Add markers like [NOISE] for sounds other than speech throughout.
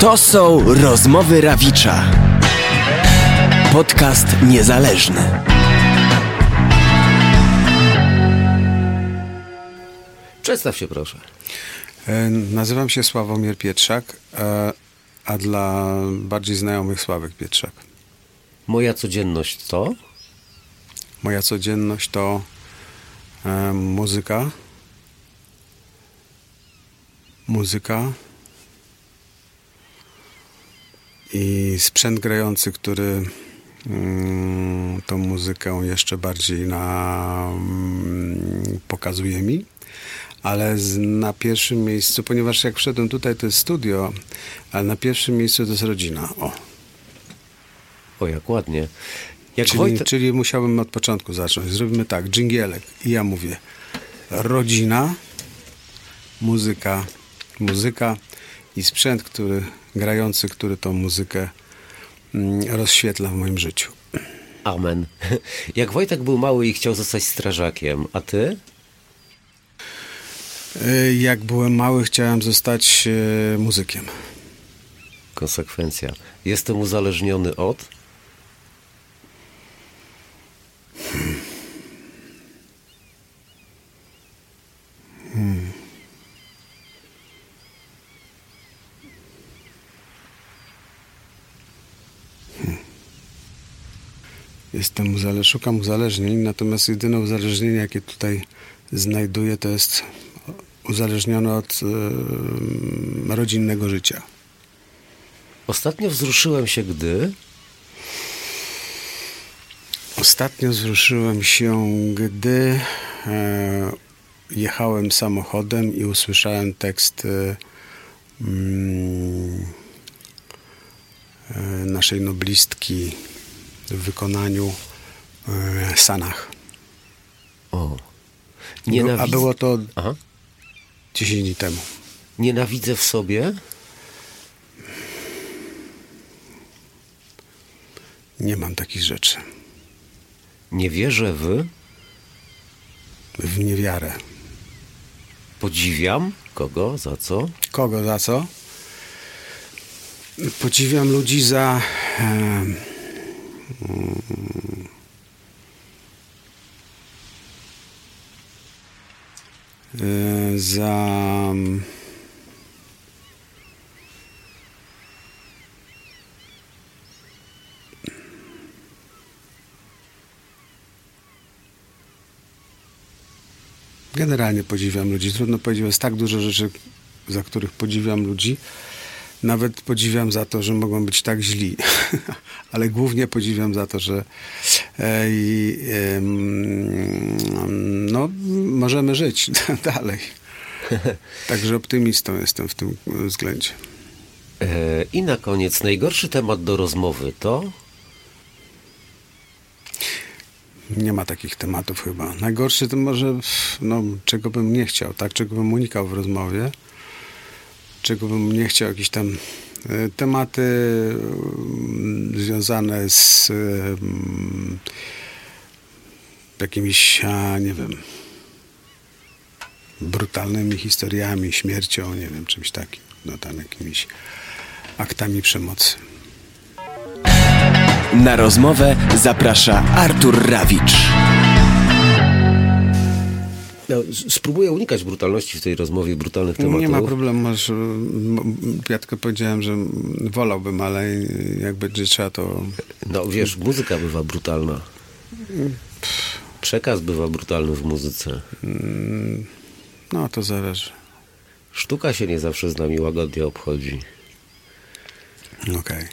To są rozmowy Rawicza. Podcast niezależny. Przedstaw się proszę. E, Nazywam się Sławomir Pietrzak, e, a dla bardziej znajomych Sławek Pietrzak. Moja codzienność to? Moja codzienność to e, muzyka, muzyka i sprzęt grający, który mm, tą muzykę jeszcze bardziej na, mm, pokazuje mi. Ale z, na pierwszym miejscu, ponieważ jak wszedłem tutaj, to jest studio, ale na pierwszym miejscu to jest rodzina. O, O, jak ładnie. Jak Czyli, Wojtek... czyli musiałbym od początku zacząć. Zrobimy tak, dżingielek. I ja mówię, rodzina, muzyka, muzyka i sprzęt, który, grający, który tą muzykę mm, rozświetla w moim życiu. Amen. [LAUGHS] Jak Wojtek był mały i chciał zostać strażakiem, a ty? Y, Jak byłem mały, chciałem zostać y, muzykiem. Konsekwencja. Jestem uzależniony od? Jestem uzale- szukam uzależnień, natomiast jedyne uzależnienie, jakie tutaj znajduję, to jest uzależnione od y, rodzinnego życia. Ostatnio wzruszyłem się, gdy... Ostatnio wzruszyłem się, gdy e, jechałem samochodem i usłyszałem tekst e, mm, e, naszej noblistki w wykonaniu e, Sanach. O. Nienawidzę... A było to Aha. 10 dni temu. Nienawidzę w sobie? Nie mam takich rzeczy. Nie wierzę w... W niewiarę. Podziwiam? Kogo? Za co? Kogo za co? Podziwiam ludzi za. E, za. Generalnie podziwiam ludzi. Trudno powiedzieć, jest tak dużo rzeczy, za których podziwiam ludzi. Nawet podziwiam za to, że mogą być tak źli, [LAUGHS] ale głównie podziwiam za to, że e, i, em, no, możemy żyć [LAUGHS] dalej. [LAUGHS] Także optymistą jestem w tym względzie. E, I na koniec najgorszy temat do rozmowy to... Nie ma takich tematów chyba. Najgorszy to może, no, czego bym nie chciał, tak? Czego bym unikał w rozmowie. Czego bym nie chciał, jakieś tam e, tematy mm, związane z jakimiś, nie wiem, brutalnymi historiami, śmiercią, nie wiem, czymś takim. No tam jakimiś aktami przemocy. Na rozmowę zaprasza Artur Rawicz. No, spróbuję unikać brutalności w tej rozmowie, brutalnych tematów. Nie ma problemu, masz, ja tylko powiedziałem, że wolałbym, ale jak będzie trzeba, to No wiesz, muzyka bywa brutalna. Przekaz bywa brutalny w muzyce. no to zależy. Sztuka się nie zawsze z nami łagodnie obchodzi. Okej.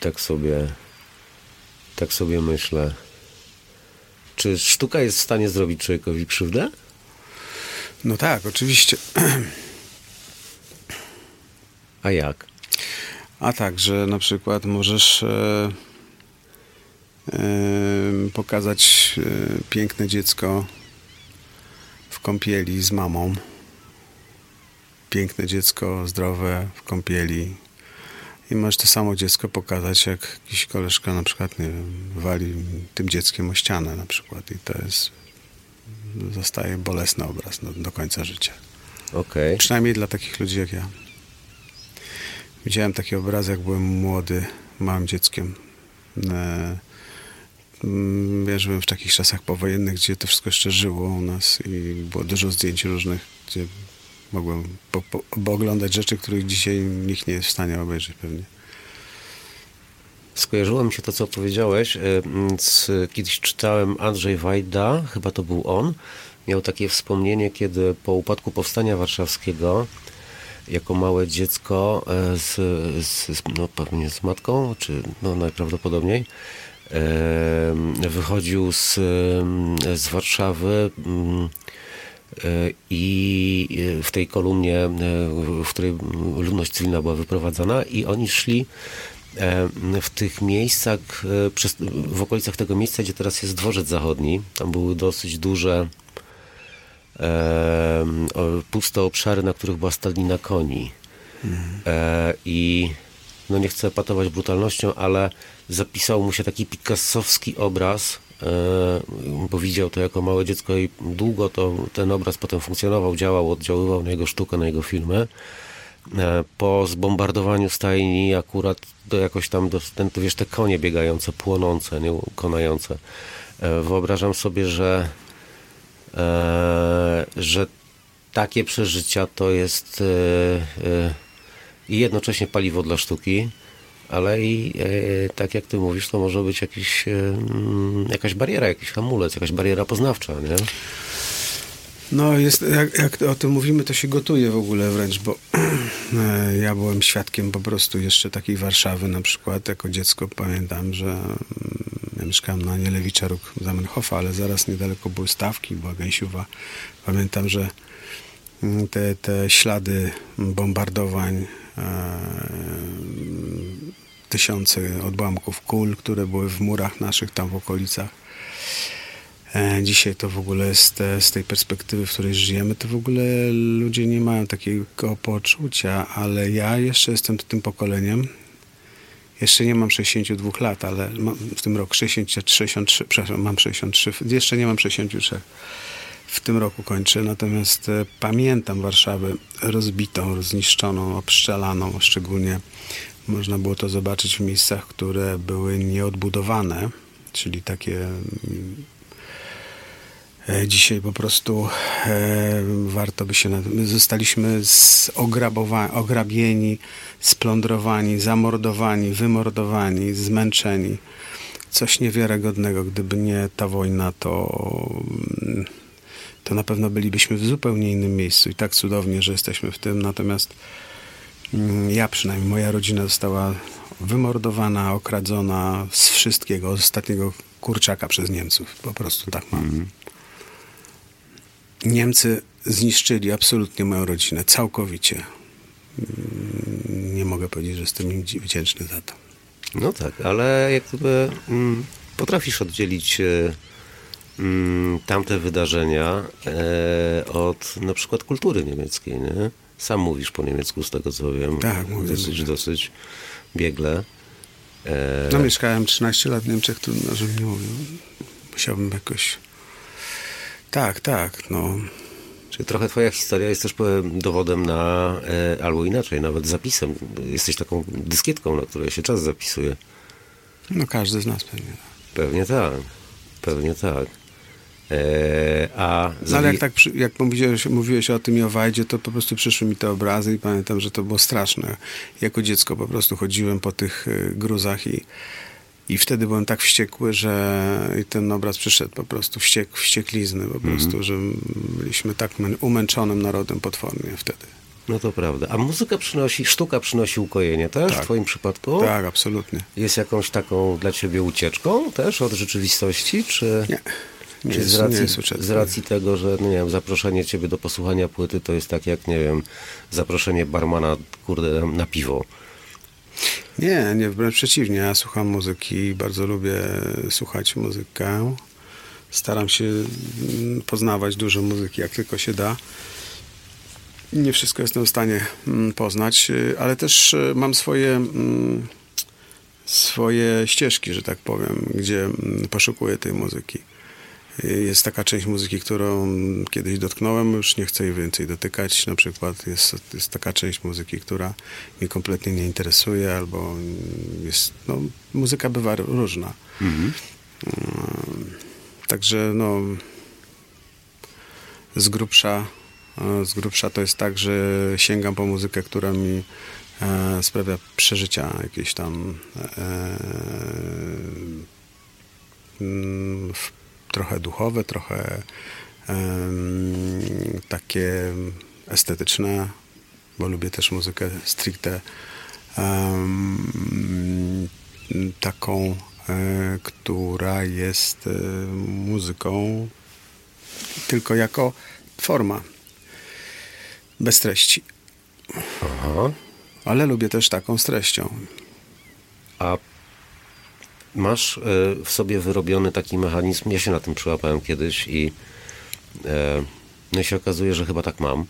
Tak sobie, tak sobie myślę. Czy sztuka jest w stanie zrobić człowiekowi krzywdę? No tak, oczywiście. A jak? A tak, że na przykład możesz e, e, pokazać e, piękne dziecko w kąpieli z mamą. Piękne dziecko, zdrowe, w kąpieli. I możesz to samo dziecko pokazać, jak jakiś koleżka na przykład, nie wiem, wali tym dzieckiem o ścianę na przykład. I to jest, zostaje bolesny obraz no, do końca życia. Okej. Przynajmniej dla takich ludzi jak ja. Widziałem taki obraz, jak byłem młody, małym dzieckiem. E, mm, ja żyłem w takich czasach powojennych, gdzie to wszystko jeszcze żyło u nas i było dużo zdjęć różnych, gdzie mogłem po, po, oglądać rzeczy, których dzisiaj nikt nie jest w stanie obejrzeć pewnie. Skojarzyło mi się to, co powiedziałeś. e, Z, kiedyś czytałem Andrzej Wajda, chyba to był on. Miał takie wspomnienie, kiedy po upadku Powstania Warszawskiego jako małe dziecko e, z, z, no pewnie z matką, czy no najprawdopodobniej e, wychodził z, e, z Warszawy mm, e, i e, w tej kolumnie, e, w której ludność cywilna była wyprowadzana i oni szli e, w tych miejscach, e, w okolicach tego miejsca, gdzie teraz jest dworzec zachodni. Tam były dosyć duże e, puste obszary, na których była stadnina koni. E, I no nie chcę patować brutalnością, ale zapisał mu się taki picassowski obraz, e, bo widział to jako małe dziecko i długo to ten obraz potem funkcjonował, działał, oddziaływał na jego sztukę, na jego filmy. E, Po zbombardowaniu stajni akurat to jakoś tam, do, ten, wiesz, te konie biegające, płonące, nie, konające. E, Wyobrażam sobie, że e, że takie przeżycia to jest i jednocześnie paliwo dla sztuki, ale i tak jak ty mówisz, to może być jakiś, jakaś bariera, jakiś hamulec, jakaś bariera poznawcza, nie? No, jest, jak, jak o tym mówimy, to się gotuje w ogóle wręcz, bo [CLEARS THROAT] e, ja byłem świadkiem po prostu jeszcze takiej Warszawy na przykład. Jako dziecko pamiętam, że mm, ja mieszkałem na Nielewicza róg Zamenhofa, ale zaraz niedaleko były Stawki, była Gęsiuwa. Pamiętam, że mm, te, te ślady bombardowań, e, tysiące odłamków kul, które były w murach naszych tam w okolicach. E, Dzisiaj to w ogóle z, te, z tej perspektywy, w której żyjemy, to w ogóle ludzie nie mają takiego poczucia, ale ja jeszcze jestem tym pokoleniem. Jeszcze nie mam 62 lat, ale mam w tym roku 60, 63, przepraszam, mam 63, jeszcze nie mam 63. W tym roku kończę, natomiast e, pamiętam Warszawę rozbitą, zniszczoną, obszczelaną, szczególnie można było to zobaczyć w miejscach, które były nieodbudowane, czyli takie mm, Dzisiaj po prostu e, warto by się. My zostaliśmy ograbieni, splądrowani, zamordowani, wymordowani, zmęczeni. Coś niewiarygodnego. Gdyby nie ta wojna, to, mm, to na pewno bylibyśmy w zupełnie innym miejscu. I tak cudownie, że jesteśmy w tym. Natomiast mm, ja przynajmniej, moja rodzina została wymordowana, okradzona z wszystkiego, z ostatniego kurczaka przez Niemców. Po prostu tak mam. Niemcy zniszczyli absolutnie moją rodzinę, całkowicie. Mm, Nie mogę powiedzieć, że jestem im dzi- wdzięczny za to. No tak, ale jak gdyby mm, potrafisz oddzielić e, mm, tamte wydarzenia e, od na przykład kultury niemieckiej, nie? Sam mówisz po niemiecku, z tego co wiem. Tak, mówię, Dosyć, dosyć biegle. E, No mieszkałem 13 lat w Niemczech, trudno, żebym nie mówił. Musiałbym jakoś... Tak, tak, no. Czyli trochę twoja historia jest też dowodem na, e, albo inaczej, nawet zapisem. Jesteś taką dyskietką, na której się czas zapisuje. No każdy z nas pewnie. Pewnie tak. Pewnie tak. E, a No, ale jak tak, jak mówiłeś, mówiłeś o tym i o Wajdzie, to po prostu przyszły mi te obrazy i pamiętam, że to było straszne. Jako dziecko po prostu chodziłem po tych y, gruzach i, i wtedy byłem tak wściekły, że i ten obraz przyszedł po prostu wściek, wścieklizny po prostu, że byliśmy tak mę- umęczonym narodem potwornie wtedy. No to prawda. A muzyka przynosi, sztuka przynosi ukojenie też Tak. w twoim przypadku? Tak, absolutnie. Jest jakąś taką dla ciebie ucieczką też od rzeczywistości? Czy, Nie. Nie czy jest, z, racji, z racji tego, że no nie wiem, zaproszenie ciebie do posłuchania płyty to jest tak jak, nie wiem, zaproszenie barmana, kurde, na piwo. Nie, nie, wręcz przeciwnie. Ja słucham muzyki, bardzo lubię słuchać muzykę. Staram się mm, poznawać dużo muzyki, jak tylko się da. Nie wszystko jestem w stanie mm, poznać, y, ale też y, mam swoje, mm, swoje ścieżki, że tak powiem, gdzie poszukuję tej muzyki. Jest taka część muzyki, którą kiedyś dotknąłem, już nie chcę jej więcej dotykać. Na przykład jest, jest taka część muzyki, która mnie kompletnie nie interesuje, albo jest, no, muzyka bywa różna. Mhm. Także no, z grubsza, z grubsza to jest tak, że sięgam po muzykę, która mi e, sprawia przeżycia jakieś tam e, mm, trochę duchowe, trochę takie estetyczne, bo lubię też muzykę stricte taką, e, która jest e, muzyką tylko jako forma, bez treści. Aha. Ale lubię też taką z treścią. A masz e, w sobie wyrobiony taki mechanizm, ja się na tym przyłapałem kiedyś i e, no się okazuje, że chyba tak mam, e,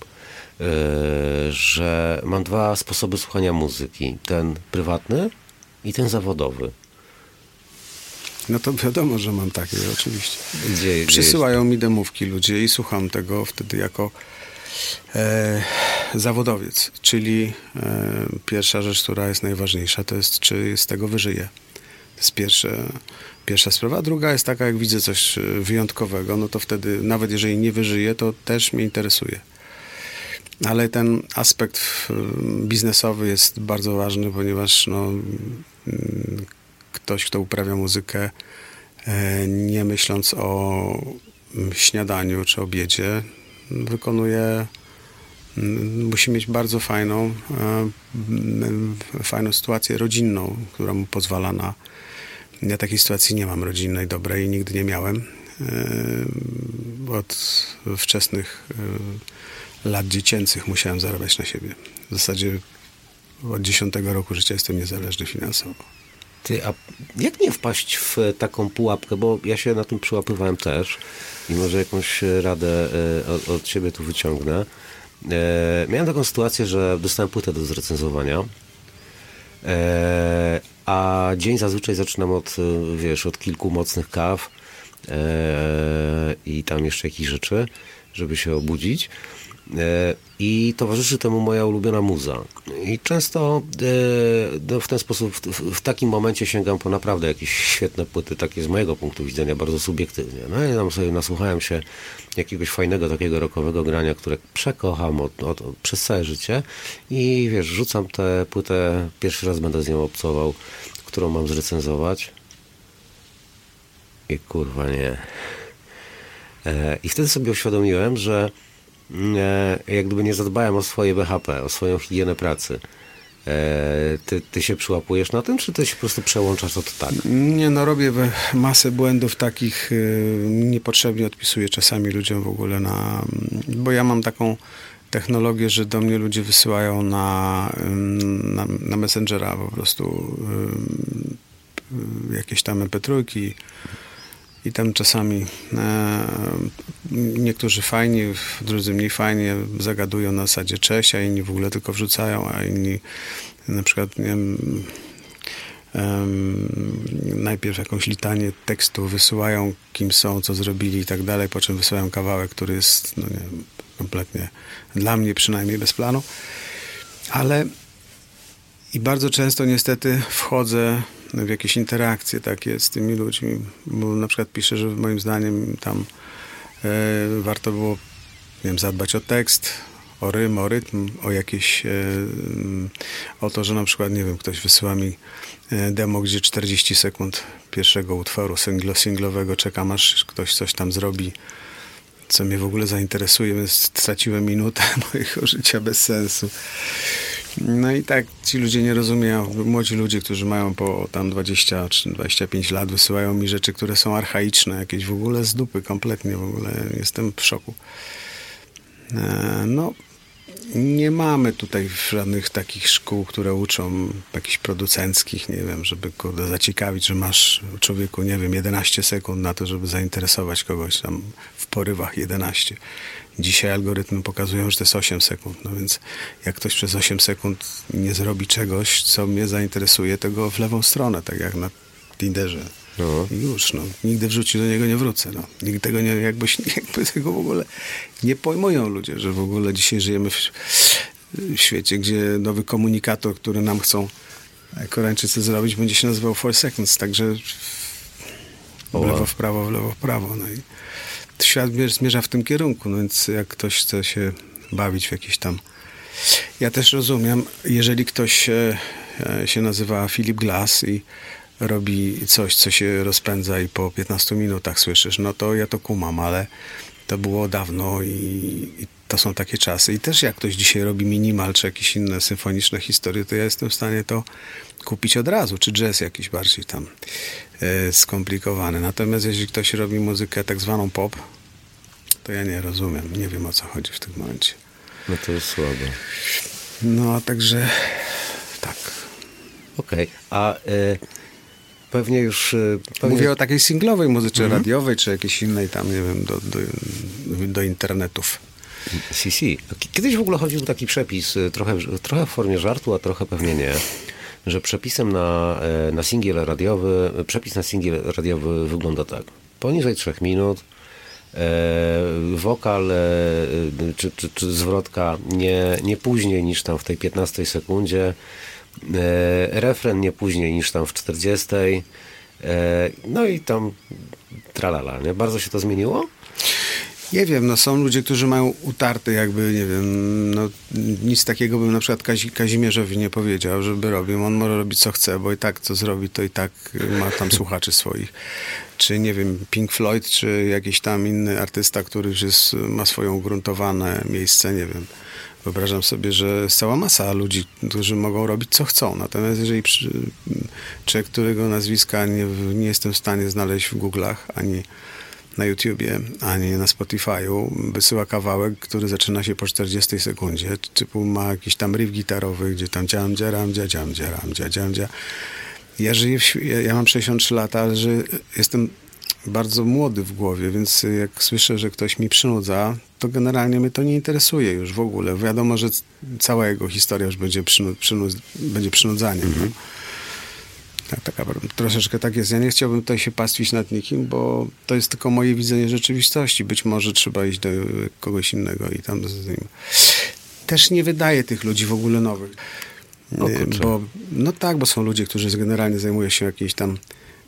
że mam dwa sposoby słuchania muzyki. Ten prywatny i ten zawodowy. No to wiadomo, że mam takie, oczywiście. Przysyłają mi demówki ludzie i słucham tego wtedy jako e, zawodowiec. Czyli e, pierwsza rzecz, która jest najważniejsza, to jest, czy z tego wyżyję. Jest pierwsze, pierwsza sprawa. A druga jest taka, jak widzę coś e, wyjątkowego, no to wtedy, nawet jeżeli nie wyżyję, to też mnie interesuje. Ale ten aspekt biznesowy jest bardzo ważny, ponieważ no, ktoś, kto uprawia muzykę, e, nie myśląc o śniadaniu czy obiedzie, wykonuje musi mieć bardzo fajną, e, fajną sytuację rodzinną, która mu pozwala na ja takiej sytuacji nie mam rodzinnej, dobrej, nigdy nie miałem. E, od wczesnych e, lat dziecięcych musiałem zarabiać na siebie. W zasadzie od dziesiątego roku życia jestem niezależny finansowo. Ty, a jak nie wpaść w taką pułapkę, bo ja się na tym przyłapywałem też i może jakąś radę e, od, od siebie tu wyciągnę. Miałem taką sytuację, że dostałem płytę do zrecenzowania a dzień zazwyczaj zaczynam od, e, wiesz, od kilku mocnych kaw e, i tam jeszcze jakichś rzeczy, żeby się obudzić. E, I towarzyszy temu moja ulubiona muza. I często no, w ten sposób, w, takim momencie sięgam po naprawdę jakieś świetne płyty, takie z mojego punktu widzenia, bardzo subiektywnie. No i tam sobie nasłuchałem się jakiegoś fajnego takiego rokowego grania, które przekocham od, od, przez całe życie i wiesz, rzucam tę płytę, pierwszy raz będę z nią obcował, którą mam zrecenzować. I kurwa nie. I wtedy sobie uświadomiłem, że jak gdyby nie zadbałem o swoje BHP, o swoją higienę pracy. E, ty, ty się przyłapujesz na tym, czy ty się po prostu przełączasz od tak? Nie, no robię masę błędów takich, y, niepotrzebnie odpisuję czasami ludziom w ogóle na... Bo ja mam taką technologię, że do mnie ludzie wysyłają na, na, na Messengera po prostu jakieś tam mp3 i tam czasami e, niektórzy fajni, drudzy mniej fajnie zagadują na zasadzie cześć, a inni w ogóle tylko wrzucają, a inni na przykład nie wiem, najpierw jakąś litanię tekstu wysyłają, kim są, co zrobili i tak dalej, po czym wysyłają kawałek, który jest no nie, kompletnie dla mnie przynajmniej bez planu. Ale i bardzo często niestety wchodzę w jakieś interakcje takie z tymi ludźmi, bo na przykład piszę, że moim zdaniem tam e, warto było nie wiem, zadbać o tekst, o rym, o rytm, o jakieś e, o to, że na przykład, nie wiem, ktoś wysyła mi e, demo, gdzie 40 sekund pierwszego utworu singlo, singlowego czekam, aż ktoś coś tam zrobi, co mnie w ogóle zainteresuje, więc straciłem minutę [LAUGHS] mojego życia bez sensu. No i tak ci ludzie nie rozumieją. Młodzi ludzie, którzy mają po tam 20 czy 25 lat, wysyłają mi rzeczy, które są archaiczne, jakieś w ogóle z dupy, kompletnie w ogóle. Jestem w szoku. E, no, nie mamy tutaj żadnych takich szkół, które uczą jakichś producenckich, nie wiem, żeby kurde zaciekawić, że masz człowieku, nie wiem, 11 sekund na to, żeby zainteresować kogoś tam w porywach 11. Dzisiaj algorytmy pokazują, że to jest 8 sekund, no więc jak ktoś przez 8 sekund nie zrobi czegoś, co mnie zainteresuje, tego w lewą stronę, tak jak na Tinderze. No. I już, no. Nigdy w życiu do niego nie wrócę, no. Nigdy tego nie, jakbyś, [LAUGHS] jakby tego w ogóle nie pojmują ludzie, że w ogóle dzisiaj żyjemy w, w świecie, gdzie nowy komunikator, który nam chcą Koreańczycy zrobić, będzie się nazywał Four Seconds, także w lewo, w prawo, w lewo, w prawo. No i świat zmier- zmierza w tym kierunku, no więc jak ktoś chce się bawić w jakieś tam... Ja też rozumiem, jeżeli ktoś e, e, się nazywa Philip Glass i robi coś, co się rozpędza i po 15 minutach słyszysz, no to ja to kumam, ale to było dawno i, i to są takie czasy. I też jak ktoś dzisiaj robi minimal czy jakieś inne symfoniczne historie, to ja jestem w stanie to kupić od razu, czy jazz jakiś bardziej tam e, skomplikowany. Natomiast jeśli ktoś robi muzykę tak zwaną pop, to ja nie rozumiem, nie wiem o co chodzi w tym momencie. No to jest słabo. No, a także tak. Okej, a e, pewnie już... E, pewnie... Mówię o takiej singlowej muzyce radiowej, czy jakiejś innej tam, nie wiem, do, do, do internetów. CC. Kiedyś w ogóle chodził taki przepis, y, trochę, trochę w formie żartu, a trochę pewnie nie, że przepisem na, e, na singiel radiowy, przepis na singiel radiowy wygląda tak. Poniżej 3 minut, e, wokal e, czy, czy, czy zwrotka nie, nie później niż tam w tej 15 sekundzie, refren nie później niż tam w 40, e, no i tam tralala, nie? Bardzo się to zmieniło? Nie wiem, no są ludzie, którzy mają utarte jakby, nie wiem, no nic takiego bym na przykład Kazi, Kazimierzowi nie powiedział, żeby robił. On może robić co chce, bo i tak co zrobi, to i tak ma tam słuchaczy swoich. Czy nie wiem, Pink Floyd, czy jakiś tam inny artysta, który już jest, ma swoje ugruntowane miejsce, nie wiem. Wyobrażam sobie, że jest cała masa ludzi, którzy mogą robić co chcą. Natomiast jeżeli przy, człowiek, którego nazwiska nie, nie jestem w stanie znaleźć w Google'ach, ani na YouTubie, ani na Spotify'u wysyła kawałek, który zaczyna się po 40 sekundzie, typu ma jakiś tam riff gitarowy, gdzie tam dziam, dzieram, dzia, dziam, dzieram, dzia, dziam, dzia. Ja żyję, w, ja, ja mam 63 lata, ale że jestem bardzo młody w głowie, więc jak słyszę, że ktoś mi przynudza, to generalnie mnie to nie interesuje już w ogóle. Wiadomo, że cała jego historia już będzie, przynu, przynu, będzie przynudzaniem. no. Tak, taka, troszeczkę tak jest. Ja nie chciałbym tutaj się pastwić nad nikim, bo to jest tylko moje widzenie rzeczywistości. Być może trzeba iść do kogoś innego i tam z nim. Też nie wydaje tych ludzi w ogóle nowych. Kurczę. bo, no tak, bo są ludzie, którzy generalnie zajmują się jakimiś tam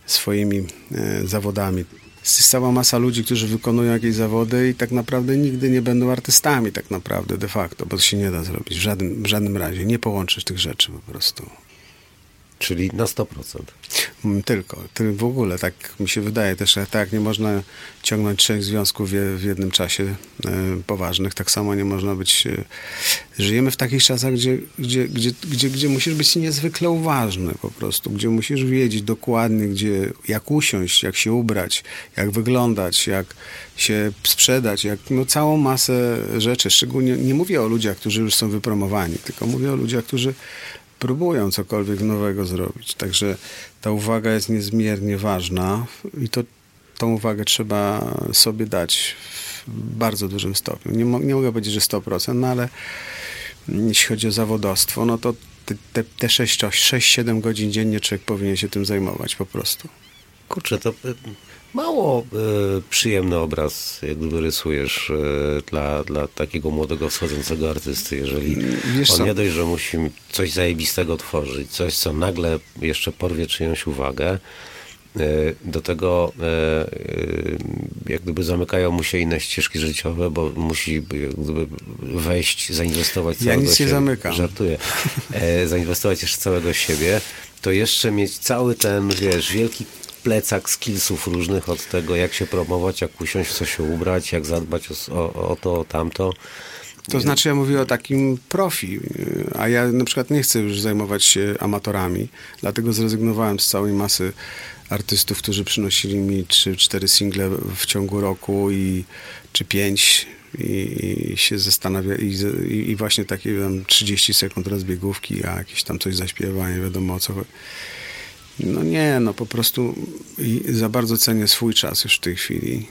swoimi e, zawodami. Jest cała masa ludzi, którzy wykonują jakieś zawody i tak naprawdę nigdy nie będą artystami tak naprawdę de facto, bo to się nie da zrobić w żadnym, w żadnym razie. Nie połączysz tych rzeczy po prostu. Czyli na 100%. Mm, Tylko, ty w ogóle, tak mi się wydaje też, że tak nie można ciągnąć trzech związków w, w jednym czasie e, poważnych, tak samo nie można być... E, żyjemy w takich czasach, gdzie, gdzie, gdzie, gdzie, gdzie musisz być niezwykle uważny po prostu, gdzie musisz wiedzieć dokładnie, gdzie, jak usiąść, jak się ubrać, jak wyglądać, jak się sprzedać, jak no, całą masę rzeczy, szczególnie nie mówię o ludziach, którzy już są wypromowani, tylko mówię o ludziach, którzy próbują cokolwiek nowego zrobić. Także ta uwaga jest niezmiernie ważna i to, tą uwagę trzeba sobie dać w bardzo dużym stopniu. Nie, mo- nie mogę powiedzieć, że 100%, no ale jeśli chodzi o zawodowstwo, no to te, te, te 6-7 godzin dziennie człowiek powinien się tym zajmować po prostu. Kurczę, to mało y, przyjemny obraz, jak gdyby rysujesz y, dla, dla takiego młodego wschodzącego artysty, jeżeli Wiesz on co? nie dość, że musi coś zajebistego tworzyć, coś, co nagle jeszcze porwie czyjąś uwagę, y, do tego jak gdyby zamykają mu się inne ścieżki życiowe, bo musi jak gdyby wejść, zainwestować Ja całego nic nie siebie. zamykam. Żartuję. E, zainwestować jeszcze całego siebie, to jeszcze mieć cały ten, wiesz, wielki plecak skillsów różnych od tego, jak się promować, jak usiąść, co się ubrać, jak zadbać o, o, to, o tamto. To znaczy ja mówię o takim profi, a ja na przykład nie chcę już zajmować się amatorami, dlatego zrezygnowałem z całej masy artystów, którzy przynosili mi 3-4 single w ciągu roku i czy 5 i, i się zastanawia i, i, właśnie takie tam 30 sekund rozbiegówki, a jakieś tam coś zaśpiewa, nie wiadomo o co chodzi. No nie, no po prostu za bardzo cenię swój czas już w tej chwili.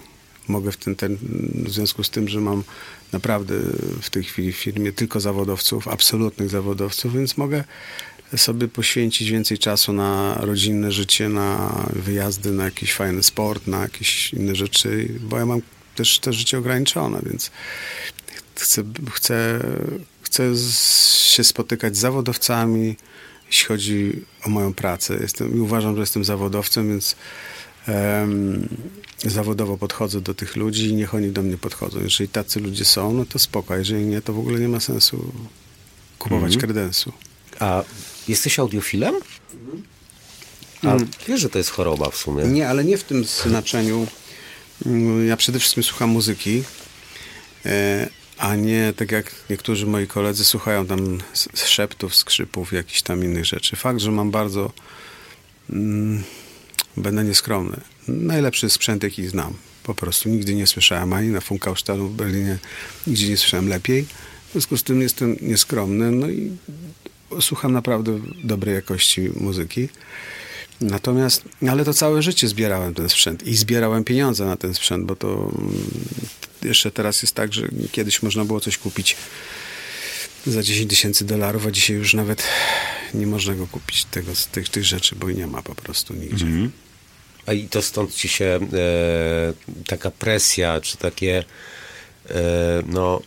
Mogę w, ten, ten, w związku z tym, że mam naprawdę w tej chwili w firmie tylko zawodowców, absolutnych zawodowców, więc mogę sobie poświęcić więcej czasu na rodzinne życie, na wyjazdy, na jakiś fajny sport, na jakieś inne rzeczy, bo ja mam też to życie ograniczone, więc chcę, chcę, chcę się spotykać z zawodowcami, jeśli chodzi o moją pracę. Jestem, I uważam, że jestem zawodowcem, więc um, zawodowo podchodzę do tych ludzi i niech oni do mnie podchodzą. Jeżeli tacy ludzie są, no to spoko. Jeżeli nie, to w ogóle nie ma sensu kupować Mhm. kredensu. A jesteś audiofilem? A wiesz, że to jest choroba w sumie. Nie, ale nie w tym znaczeniu. Mm, Ja przede wszystkim słucham muzyki, e, a nie tak jak niektórzy moi koledzy słuchają tam szeptów, skrzypów, jakichś tam innych rzeczy. Fakt, że mam bardzo, mm, będę nieskromny, najlepszy sprzęt, jaki znam. Po prostu nigdy nie słyszałem ani na Funkausstalu w Berlinie, nigdzie nie słyszałem lepiej. W związku z tym jestem nieskromny, no i słucham naprawdę dobrej jakości muzyki. Natomiast, ale to całe życie zbierałem ten sprzęt i zbierałem pieniądze na ten sprzęt, bo to mm, jeszcze teraz jest tak, że kiedyś można było coś kupić za 10 tysięcy dolarów, a dzisiaj już nawet nie można go kupić tego, z tych, tych rzeczy, bo nie ma po prostu nigdzie. A i to stąd ci się e, taka presja, czy takie, e, no,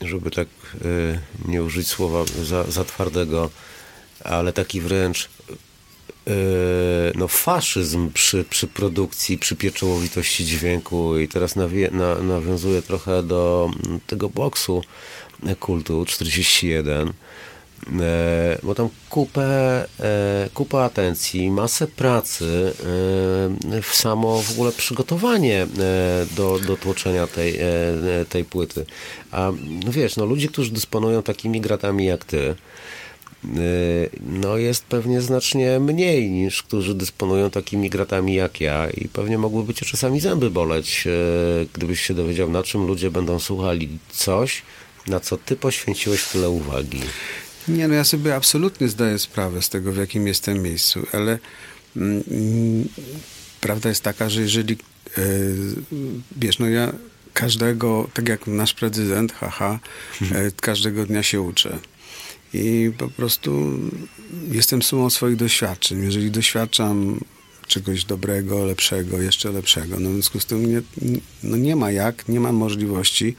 żeby tak e, nie użyć słowa za, za twardego, ale taki wręcz no, faszyzm przy, przy produkcji, przy pieczołowitości dźwięku i teraz nawie, na, nawiązuję trochę do tego boksu kultu 41 E, bo tam kupę, e, kupę atencji, masę pracy w samo w ogóle przygotowanie do, do tłoczenia tej, tej płyty. A no wiesz, no ludzie, którzy dysponują takimi gratami jak ty, no jest pewnie znacznie mniej niż którzy dysponują takimi gratami jak ja i pewnie mogłyby cię czasami zęby boleć, e, gdybyś się dowiedział, na czym ludzie będą słuchali coś, na co ty poświęciłeś tyle uwagi. Nie, no ja sobie absolutnie zdaję sprawę z tego, w jakim jestem miejscu, ale mm, mm, prawda jest taka, że jeżeli e, wiesz, no ja każdego, tak jak nasz prezydent, haha, e, każdego dnia się uczę. I po prostu jestem sumą swoich doświadczeń. Jeżeli doświadczam czegoś dobrego, lepszego, jeszcze lepszego. No w związku z tym nie, no nie ma jak, nie ma możliwości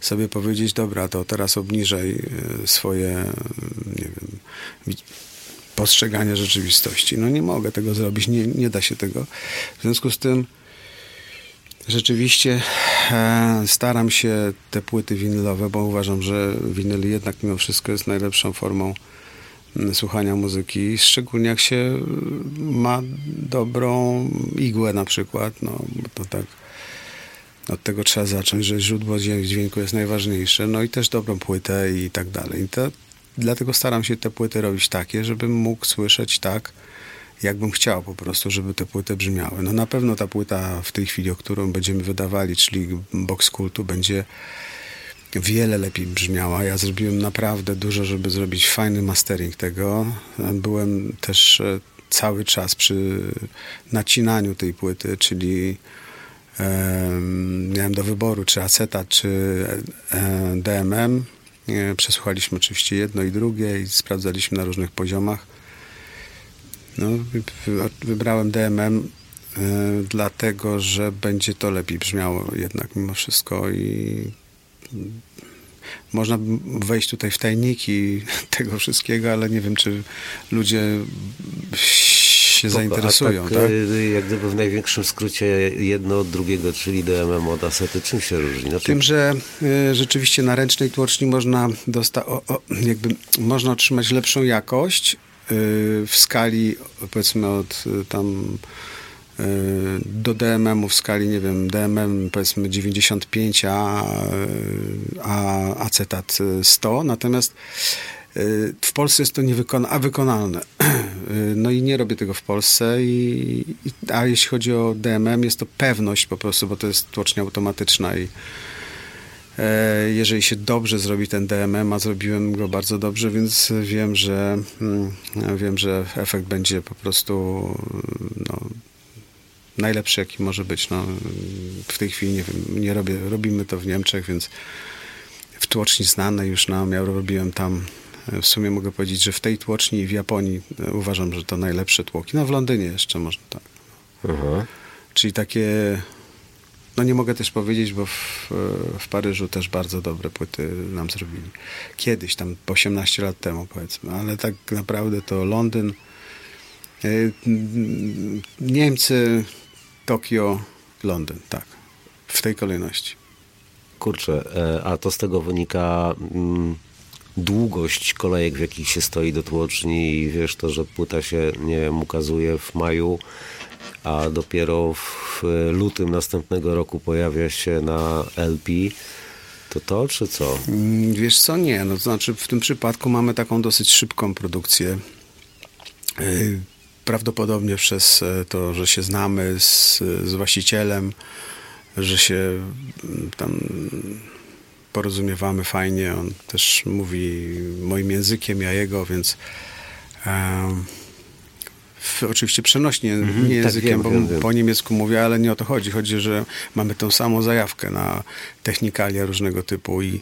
sobie powiedzieć, dobra, to teraz obniżaj e, swoje, nie wiem, wi- postrzeganie rzeczywistości. No nie mogę tego zrobić, nie, nie da się tego. W związku z tym rzeczywiście e, staram się te płyty winylowe, bo uważam, że winyl jednak mimo wszystko jest najlepszą formą mm, słuchania muzyki, szczególnie jak się mm, ma dobrą igłę na przykład, no to tak od tego trzeba zacząć, że źródło dźwię- dźwięku jest najważniejsze, no i też dobrą płytę i tak dalej. I to, dlatego staram się te płyty robić takie, żebym mógł słyszeć tak, jakbym chciał po prostu, żeby te płyty brzmiały. No na pewno ta płyta w tej chwili, o którą będziemy wydawali, czyli Box Kultu, będzie wiele lepiej brzmiała. Ja zrobiłem naprawdę dużo, żeby zrobić fajny mastering tego. Byłem też e, cały czas przy nacinaniu tej płyty, czyli em, miałem do wyboru czy acetat, czy e, DMM. E, Przesłuchaliśmy oczywiście jedno i drugie i sprawdzaliśmy na różnych poziomach. No, wy- wy- wybrałem DMM e, dlatego, że będzie to lepiej brzmiało jednak mimo wszystko i można wejść tutaj w tajniki [LAUGHS] tego wszystkiego, ale nie wiem, czy ludzie się zainteresują, A tak? tak, Jak gdyby w największym skrócie jedno od drugiego, czyli DMM od asety, czym się różni? Znaczy, Tym, że y, rzeczywiście na ręcznej tłoczni można, dosta- o, o, jakby, można otrzymać lepszą jakość w skali powiedzmy od y, tam y, do DMM-u w skali, nie wiem, DMM powiedzmy 95, a, a acetat y, 100, natomiast y, w Polsce jest to niewykona- a wykonalne. [CLEARS THROAT] Y, No i nie robię tego w Polsce, i, a jeśli chodzi o DMM, jest to pewność po prostu, bo to jest tłocznia automatyczna i jeżeli się dobrze zrobi ten DMM, a zrobiłem go bardzo dobrze, więc wiem, że mm, wiem, że efekt będzie po prostu no, najlepszy, jaki może być. No, w tej chwili nie wiem, nie robię, robimy to w Niemczech, więc w tłoczni znanej już nam, ja robiłem tam W sumie mogę powiedzieć, że w tej tłoczni i w Japonii e, uważam, że to najlepsze tłoki. No w Londynie jeszcze można tak. Aha. Czyli takie, no nie mogę też powiedzieć, bo w, w Paryżu też bardzo dobre płyty nam zrobili. Kiedyś, tam 18 lat temu powiedzmy, ale tak naprawdę to Londyn, e, Niemcy, Tokio, Londyn, tak. W tej kolejności. Kurczę, e, a to z tego wynika mm, długość kolejek, w jakich się stoi do tłoczni i wiesz to, że płyta się, nie wiem, ukazuje w maju, a dopiero w lutym następnego roku pojawia się na LP. To to, czy co? Mm, Wiesz co, nie. No, to znaczy w tym przypadku mamy taką dosyć szybką produkcję. Yy, Prawdopodobnie przez e, to, że się znamy z, z właścicielem, że się mm, tam porozumiewamy fajnie. On też mówi moim językiem, ja jego, więc em, w, oczywiście przenośnie, nie tak, językiem, wiem, bo wiem, po niemiecku mówię, ale nie o to chodzi. Chodzi, że mamy tą samą zajawkę na technikalia różnego typu i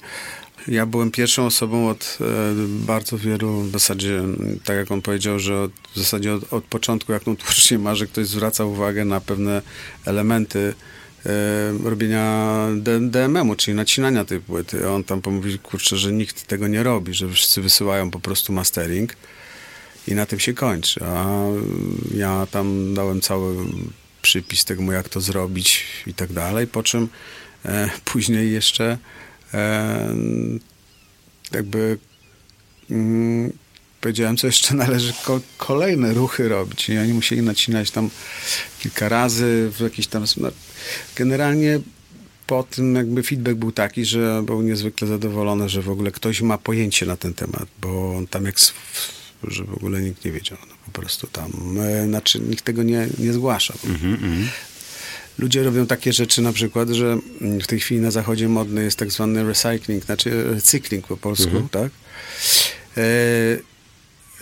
ja byłem pierwszą osobą od e, bardzo wielu, w zasadzie, tak jak on powiedział, że od, w zasadzie od, od początku, jak on tłumacznie ma, że ktoś zwraca uwagę na pewne elementy e, robienia DMM-u, czyli nacinania tej płyty. On tam pomówił, kurczę, że nikt tego nie robi, że wszyscy wysyłają po prostu mastering i na tym się kończy. A ja tam dałem cały przypis tego, jak to zrobić i tak dalej, po czym e, później jeszcze e, jakby mm, powiedziałem, co jeszcze należy ko- kolejne ruchy robić. I oni musieli nacinać tam kilka razy w jakiś tam... No, generalnie po tym jakby feedback był taki, że był niezwykle zadowolony, że w ogóle ktoś ma pojęcie na ten temat, bo on tam jak... że w ogóle nikt nie wiedział. No, po prostu tam... E, znaczy nikt tego nie, nie zgłaszał. Ludzie robią takie rzeczy na przykład, że mm, w tej chwili na zachodzie modny jest tak zwany recycling, znaczy recykling po polsku, tak? E,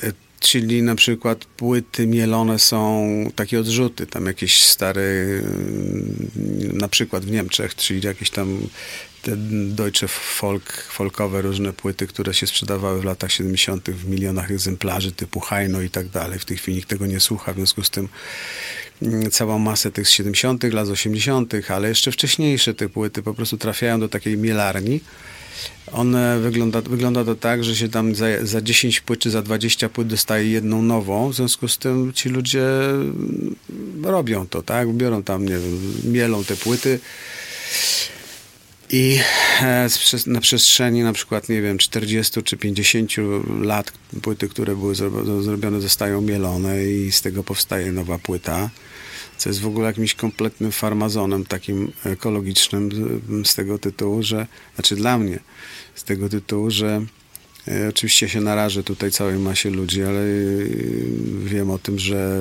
e, czyli na przykład płyty mielone są takie odrzuty, tam jakieś stare, mm, na przykład w Niemczech, czyli jakieś tam te deutsche folk, folkowe różne płyty, które się sprzedawały w latach 70. w milionach egzemplarzy typu Heino i tak dalej. W tej chwili nikt tego nie słucha, w związku z tym mm, całą masę tych z 70., lat 80., ale jeszcze wcześniejsze te płyty po prostu trafiają do takiej mielarni. One wygląda, wygląda to tak, że się tam za, za 10 płyt czy za 20 płyt dostaje jedną nową, w związku z tym ci ludzie mm, robią to, tak? Biorą tam, nie wiem, mielą te płyty i e, na przestrzeni na przykład, nie wiem, 40 czy 50 lat płyty, które były zro- zrobione, zostają mielone i z tego powstaje nowa płyta, co jest w ogóle jakimś kompletnym farmazonem takim ekologicznym z- tego tytułu, że, znaczy dla mnie, z tego tytułu, że oczywiście się narażę tutaj całej masie ludzi, ale e, wiem o tym, że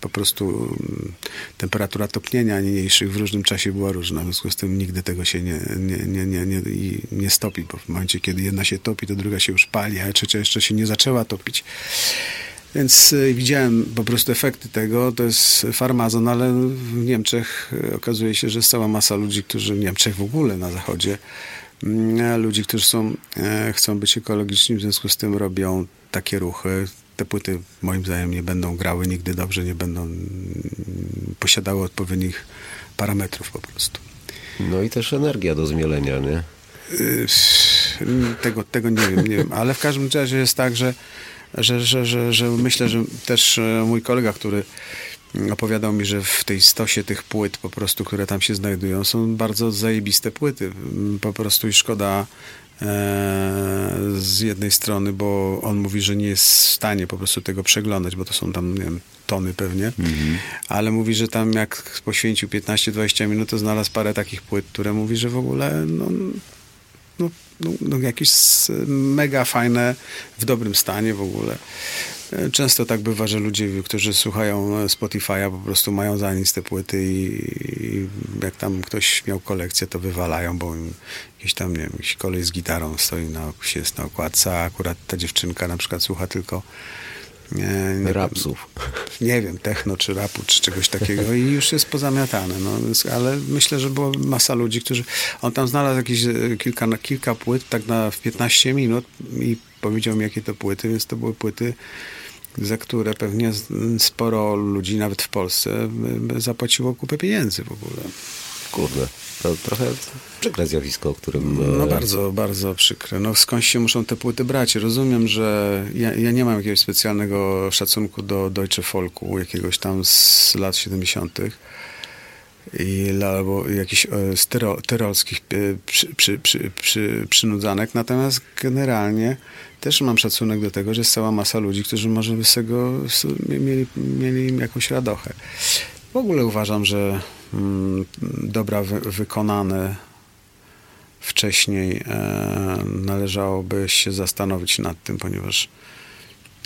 po prostu mm, temperatura topnienia niniejszych w różnym czasie była różna, w związku z tym nigdy tego się nie, nie, nie, nie, nie, stopi, bo w momencie, kiedy jedna się topi, to druga się już pali, a trzecia jeszcze się nie zaczęła topić. Więc y, widziałem po prostu efekty tego. To jest farmazon, ale w Niemczech okazuje się, że jest cała masa ludzi, którzy w Niemczech w ogóle na zachodzie, ludzi, którzy są, e, chcą być ekologiczni, w związku z tym robią takie ruchy. Te płyty moim zdaniem nie będą grały nigdy dobrze, nie będą mm, posiadały odpowiednich parametrów po prostu. No i też energia do zmielenia, nie? Y, tego, tego nie wiem, nie wiem, ale w każdym razie jest tak, że, że, że, że, że myślę, że też e, mój kolega, który opowiadał mi, że w tej stosie tych płyt po prostu, które tam się znajdują, są bardzo zajebiste płyty. Mm, Po prostu i szkoda e, z jednej strony, bo on mówi, że nie jest w stanie po prostu tego przeglądać, bo to są tam, nie wiem, tony pewnie, ale mówi, że tam jak poświęcił 15-20 minut, to znalazł parę takich płyt, które mówi, że w ogóle no, no, no, no jakieś mega fajne, w dobrym stanie w ogóle. Często tak bywa, że ludzie, którzy słuchają Spotify'a, po prostu mają za nic te płyty i, i jak tam ktoś miał kolekcję, to wywalają, bo im jakiś tam, nie wiem, jakiś kolej z gitarą stoi na, jest na okładce, a akurat ta dziewczynka na przykład słucha tylko nie, nie, Rapsów. [LAUGHS] nie wiem, techno czy rapu, czy czegoś takiego i już jest pozamiatane. No, ale myślę, że była masa ludzi, którzy... On tam znalazł jakieś e, kilka, kilka płyt, tak na w 15 minut i powiedział mi, jakie to płyty, więc to były płyty, za które pewnie sporo ludzi, nawet w Polsce, zapłaciło kupę pieniędzy w ogóle. Kurde, to trochę przykre zjawisko, o którym... No e, bardzo, bardzo przykre. No skąd się muszą te płyty brać? Rozumiem, że ja, ja nie mam jakiegoś specjalnego szacunku do Deutsche Folku, jakiegoś tam z lat 70., i, albo jakichś e, styro, tyrolskich e, przy, przy, przy, przy, przynudzanek. Natomiast generalnie też mam szacunek do tego, że jest cała masa ludzi, którzy może z tego mieli, mieli jakąś radochę. W ogóle uważam, że mm, dobra wy, wykonane wcześniej e, należałoby się zastanowić nad tym, ponieważ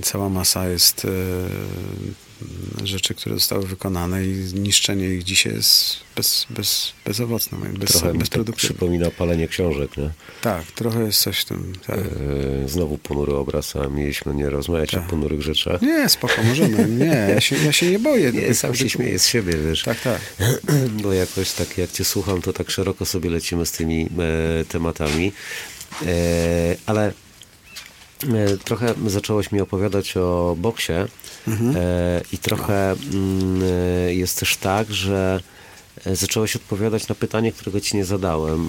cała masa jest e, rzeczy, które zostały wykonane i niszczenie ich dzisiaj jest bez, bez, bezowocne, bez, Trochę to bezproduktywne. przypomina palenie książek, nie? Tak, trochę jest coś w tym. Tak. E, Znowu ponury obraz, a mieliśmy nie rozmawiać o Tak. ponurych rzeczach. Nie, spoko, możemy. Nie, ja się, ja się nie boję. Nie, sam się śmieję z siebie, wiesz. Tak, tak. [CLEARS THROAT] Bo jakoś tak jak cię słucham, to tak szeroko sobie lecimy z tymi e, tematami. E, ale trochę zacząłeś mi opowiadać o boksie e, i trochę mm, e, jest też tak, że e, zacząłeś odpowiadać na pytanie, którego ci nie zadałem, e,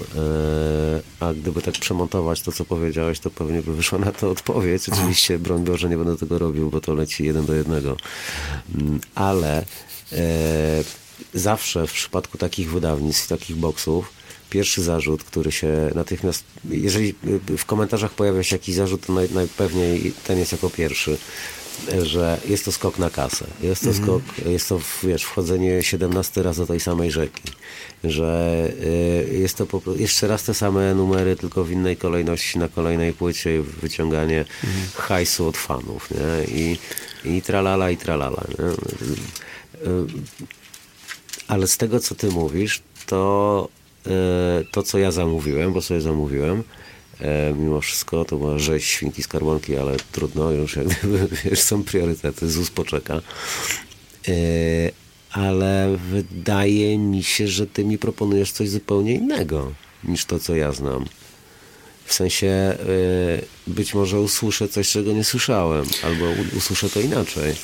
a gdyby tak przemontować to, co powiedziałeś, to pewnie by wyszła na to odpowiedź. Oczywiście, broń Boże, nie będę tego robił, bo to leci jeden do jednego. Mm, Ale e, zawsze w przypadku takich wydawnictw, takich boksów, pierwszy zarzut, który się natychmiast, jeżeli w komentarzach pojawia się jakiś zarzut, to naj, najpewniej ten jest jako pierwszy, że jest to skok na kasę. Jest to skok, jest to, wiesz, wchodzenie 17 razy do tej samej rzeki. Że y, jest to po, jeszcze raz te same numery, tylko w innej kolejności na kolejnej płycie, wyciąganie hajsu od fanów, nie? I, i tralala, i tralala, nie? Y, ale z tego, co ty mówisz, to to, co ja zamówiłem, bo sobie zamówiłem, e, mimo wszystko, to była rzeź świnki skarbonki, ale trudno, już jak gdyby, [LAUGHS] wiesz, są priorytety, ZUS poczeka. E, ale wydaje mi się, że ty mi proponujesz coś zupełnie innego niż to, co ja znam. W sensie e, być może usłyszę coś, czego nie słyszałem, albo usłyszę to inaczej.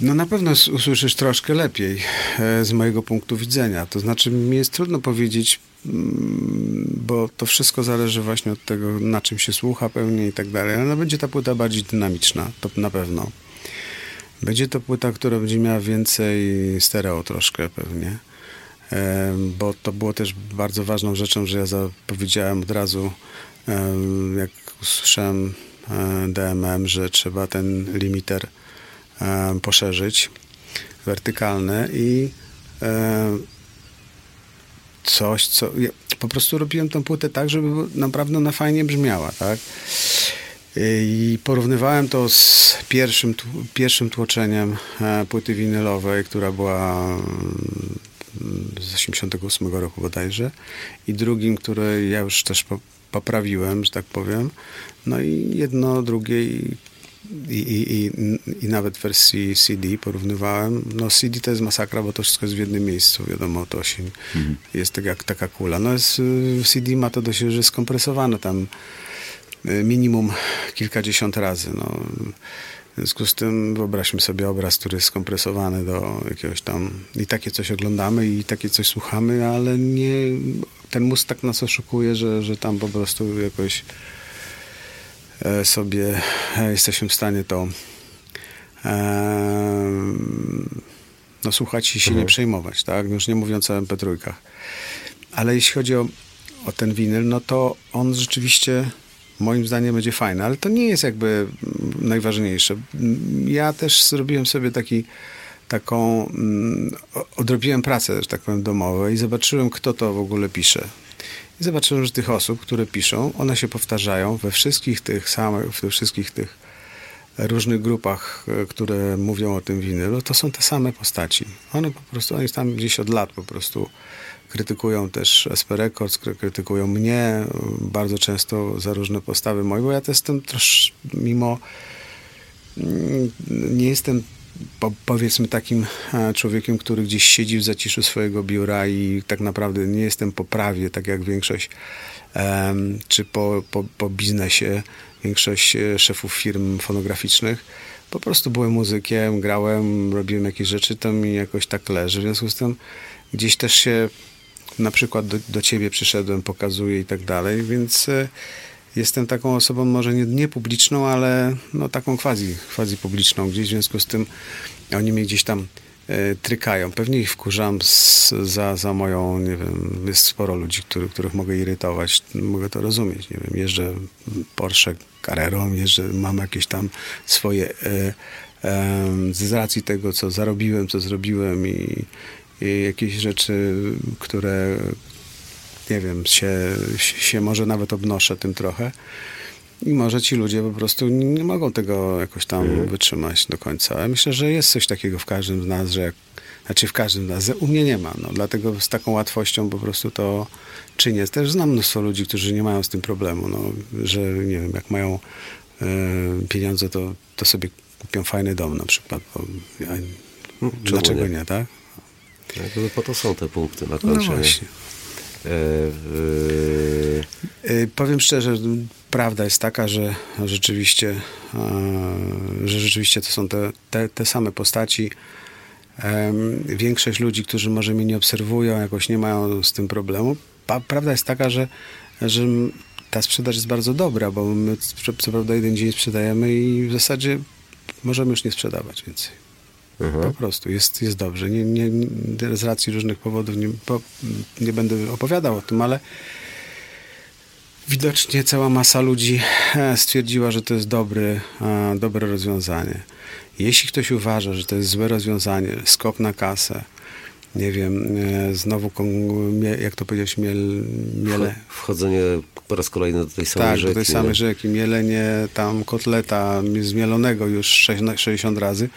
No na pewno usłyszysz troszkę lepiej e, z mojego punktu widzenia. To znaczy mi jest trudno powiedzieć, mm, bo to wszystko zależy właśnie od tego, na czym się słucha pewnie i tak dalej. Ale będzie ta płyta bardziej dynamiczna, to na pewno. Będzie to płyta, która będzie miała więcej stereo troszkę pewnie. E, Bo to było też bardzo ważną rzeczą, że ja zapowiedziałem od razu, e, jak usłyszałem DMM, że trzeba ten limiter poszerzyć, wertykalny i e, coś, co... Ja po prostu robiłem tą płytę tak, żeby naprawdę ona fajnie brzmiała, tak? I porównywałem to z pierwszym, pierwszym tłoczeniem e, płyty winylowej, która była mm, z 88 roku bodajże i drugim, które ja już też po- poprawiłem, że tak powiem. No i jedno, drugie i, i, i, i, nawet w wersji CD porównywałem. No CD to jest masakra, bo to wszystko jest w jednym miejscu, wiadomo, to się jest tak jak taka kula. No jest, y, CD ma to dość że skompresowane tam y, minimum kilkadziesiąt razy. No. W związku z tym wyobraźmy sobie obraz, który jest skompresowany do jakiegoś tam i takie coś oglądamy i takie coś słuchamy, ale nie ten mózg tak nas oszukuje, że, że tam po prostu jakoś sobie e, jesteśmy w stanie to e, no, słuchać i się nie przejmować, tak? Już nie mówiąc o MP3. Ale jeśli chodzi o, o ten winyl, no to on rzeczywiście moim zdaniem będzie fajny, ale to nie jest jakby najważniejsze. Ja też zrobiłem sobie taki taką, mm, odrobiłem pracę, że tak powiem, domową i zobaczyłem, kto to w ogóle pisze. I zobaczyłem, że tych osób, które piszą, one się powtarzają we wszystkich tych samych, we wszystkich tych różnych grupach, e, które mówią o tym winylu, to są te same postaci. One po prostu, oni tam gdzieś od lat po prostu krytykują też SP Records, kry- krytykują mnie e, bardzo często za różne postawy moje, bo ja też jestem trosz, mimo mm, nie jestem po, powiedzmy takim e, człowiekiem, który gdzieś siedzi w zaciszu swojego biura i tak naprawdę nie jestem po prawie, tak jak większość, czy po, po, po biznesie, większość e, szefów firm fonograficznych. Po prostu byłem muzykiem, grałem, robiłem jakieś rzeczy, to mi jakoś tak leży. W związku z tym gdzieś też się na przykład do, do ciebie przyszedłem, pokazuję i tak dalej, więc e, jestem taką osobą może nie, nie publiczną, ale no taką quasi, quasi publiczną. Gdzieś, w związku z tym oni mnie gdzieś tam e, trykają. Pewnie ich wkurzam z, za, za moją, nie wiem, jest sporo ludzi, który, których mogę irytować, mogę to rozumieć, nie wiem, jeżdżę Porsche Carrerą, jeżdżę, mam jakieś tam swoje e, z racji tego, co zarobiłem, co zrobiłem i, i jakieś rzeczy, które nie wiem, się, się może nawet obnoszę tym trochę. I może ci ludzie po prostu nie, nie mogą tego jakoś tam wytrzymać do końca. Ale myślę, że jest coś takiego w każdym z nas, że jak, znaczy w każdym z nas, u mnie nie ma. No, dlatego z taką łatwością po prostu to czynię. Też znam mnóstwo ludzi, którzy nie mają z tym problemu, no, że nie wiem, jak mają e, pieniądze, to, to sobie kupią fajny dom na przykład. Bo, ja, dlaczego nie? nie, tak? Jakby po to są te punkty na No końcu. nie? właśnie. E, Y, Powiem szczerze, prawda jest taka, że rzeczywiście, e, że rzeczywiście to są te, te, te same postaci. Większość ludzi, którzy może mnie nie obserwują, jakoś nie mają z tym problemu. Prawda jest taka, że, że ta sprzedaż jest bardzo dobra, bo my co prawda jeden dzień sprzedajemy i w zasadzie możemy już nie sprzedawać więcej. Po prostu jest, jest dobrze. Nie, nie, nie, z racji różnych powodów nie, po, nie będę opowiadał o tym, ale widocznie cała masa ludzi e, stwierdziła, że to jest dobry, e, dobre rozwiązanie. Jeśli ktoś uważa, że to jest złe rozwiązanie, skok na kasę, nie wiem, e, znowu, jak to powiedziałeś, miel, miele, Wchodzenie po raz kolejny do tej samej tak, rzeki. do tej samej nie? rzeki, mielenie tam kotleta zmielonego już sześć- 60 razy,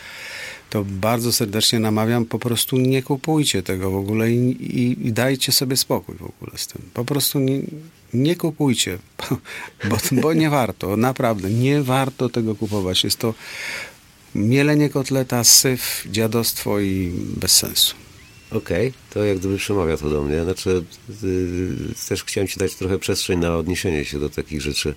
to bardzo serdecznie namawiam, po prostu nie kupujcie tego w ogóle i, i, i dajcie sobie spokój w ogóle z tym. Po prostu nie, nie kupujcie, [LAUGHS] bo, bo nie warto, naprawdę, nie warto tego kupować. Jest to mielenie kotleta, syf, dziadostwo i bez sensu. Okej, to jak gdyby przemawia to do mnie. Znaczy, yy, też chciałem ci dać trochę przestrzeń na odniesienie się do takich rzeczy,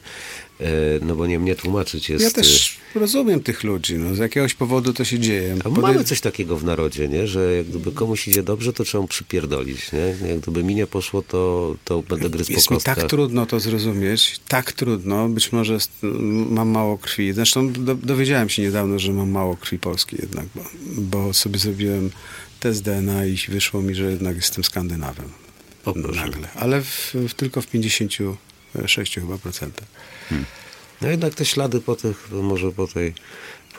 e, no bo nie mnie tłumaczyć jest... Ja y, też rozumiem tych ludzi, no, z jakiegoś powodu to się dzieje. A Podej- mamy coś takiego w narodzie, nie? że jak gdyby komuś idzie dobrze, to trzeba mu przypierdolić. Nie? Jak gdyby mi nie poszło, to, to będę gryzł Jest po mi tak kostkach. trudno to zrozumieć, tak trudno, być może mam mało krwi. Zresztą do, dowiedziałem się niedawno, że mam mało krwi polskiej jednak, bo, bo sobie zrobiłem test DNA i wyszło mi, że jednak jestem Skandynawem. O. Nagle. Ale w, w, tylko w 56 chyba procentach. No jednak te ślady po tych, może po tej,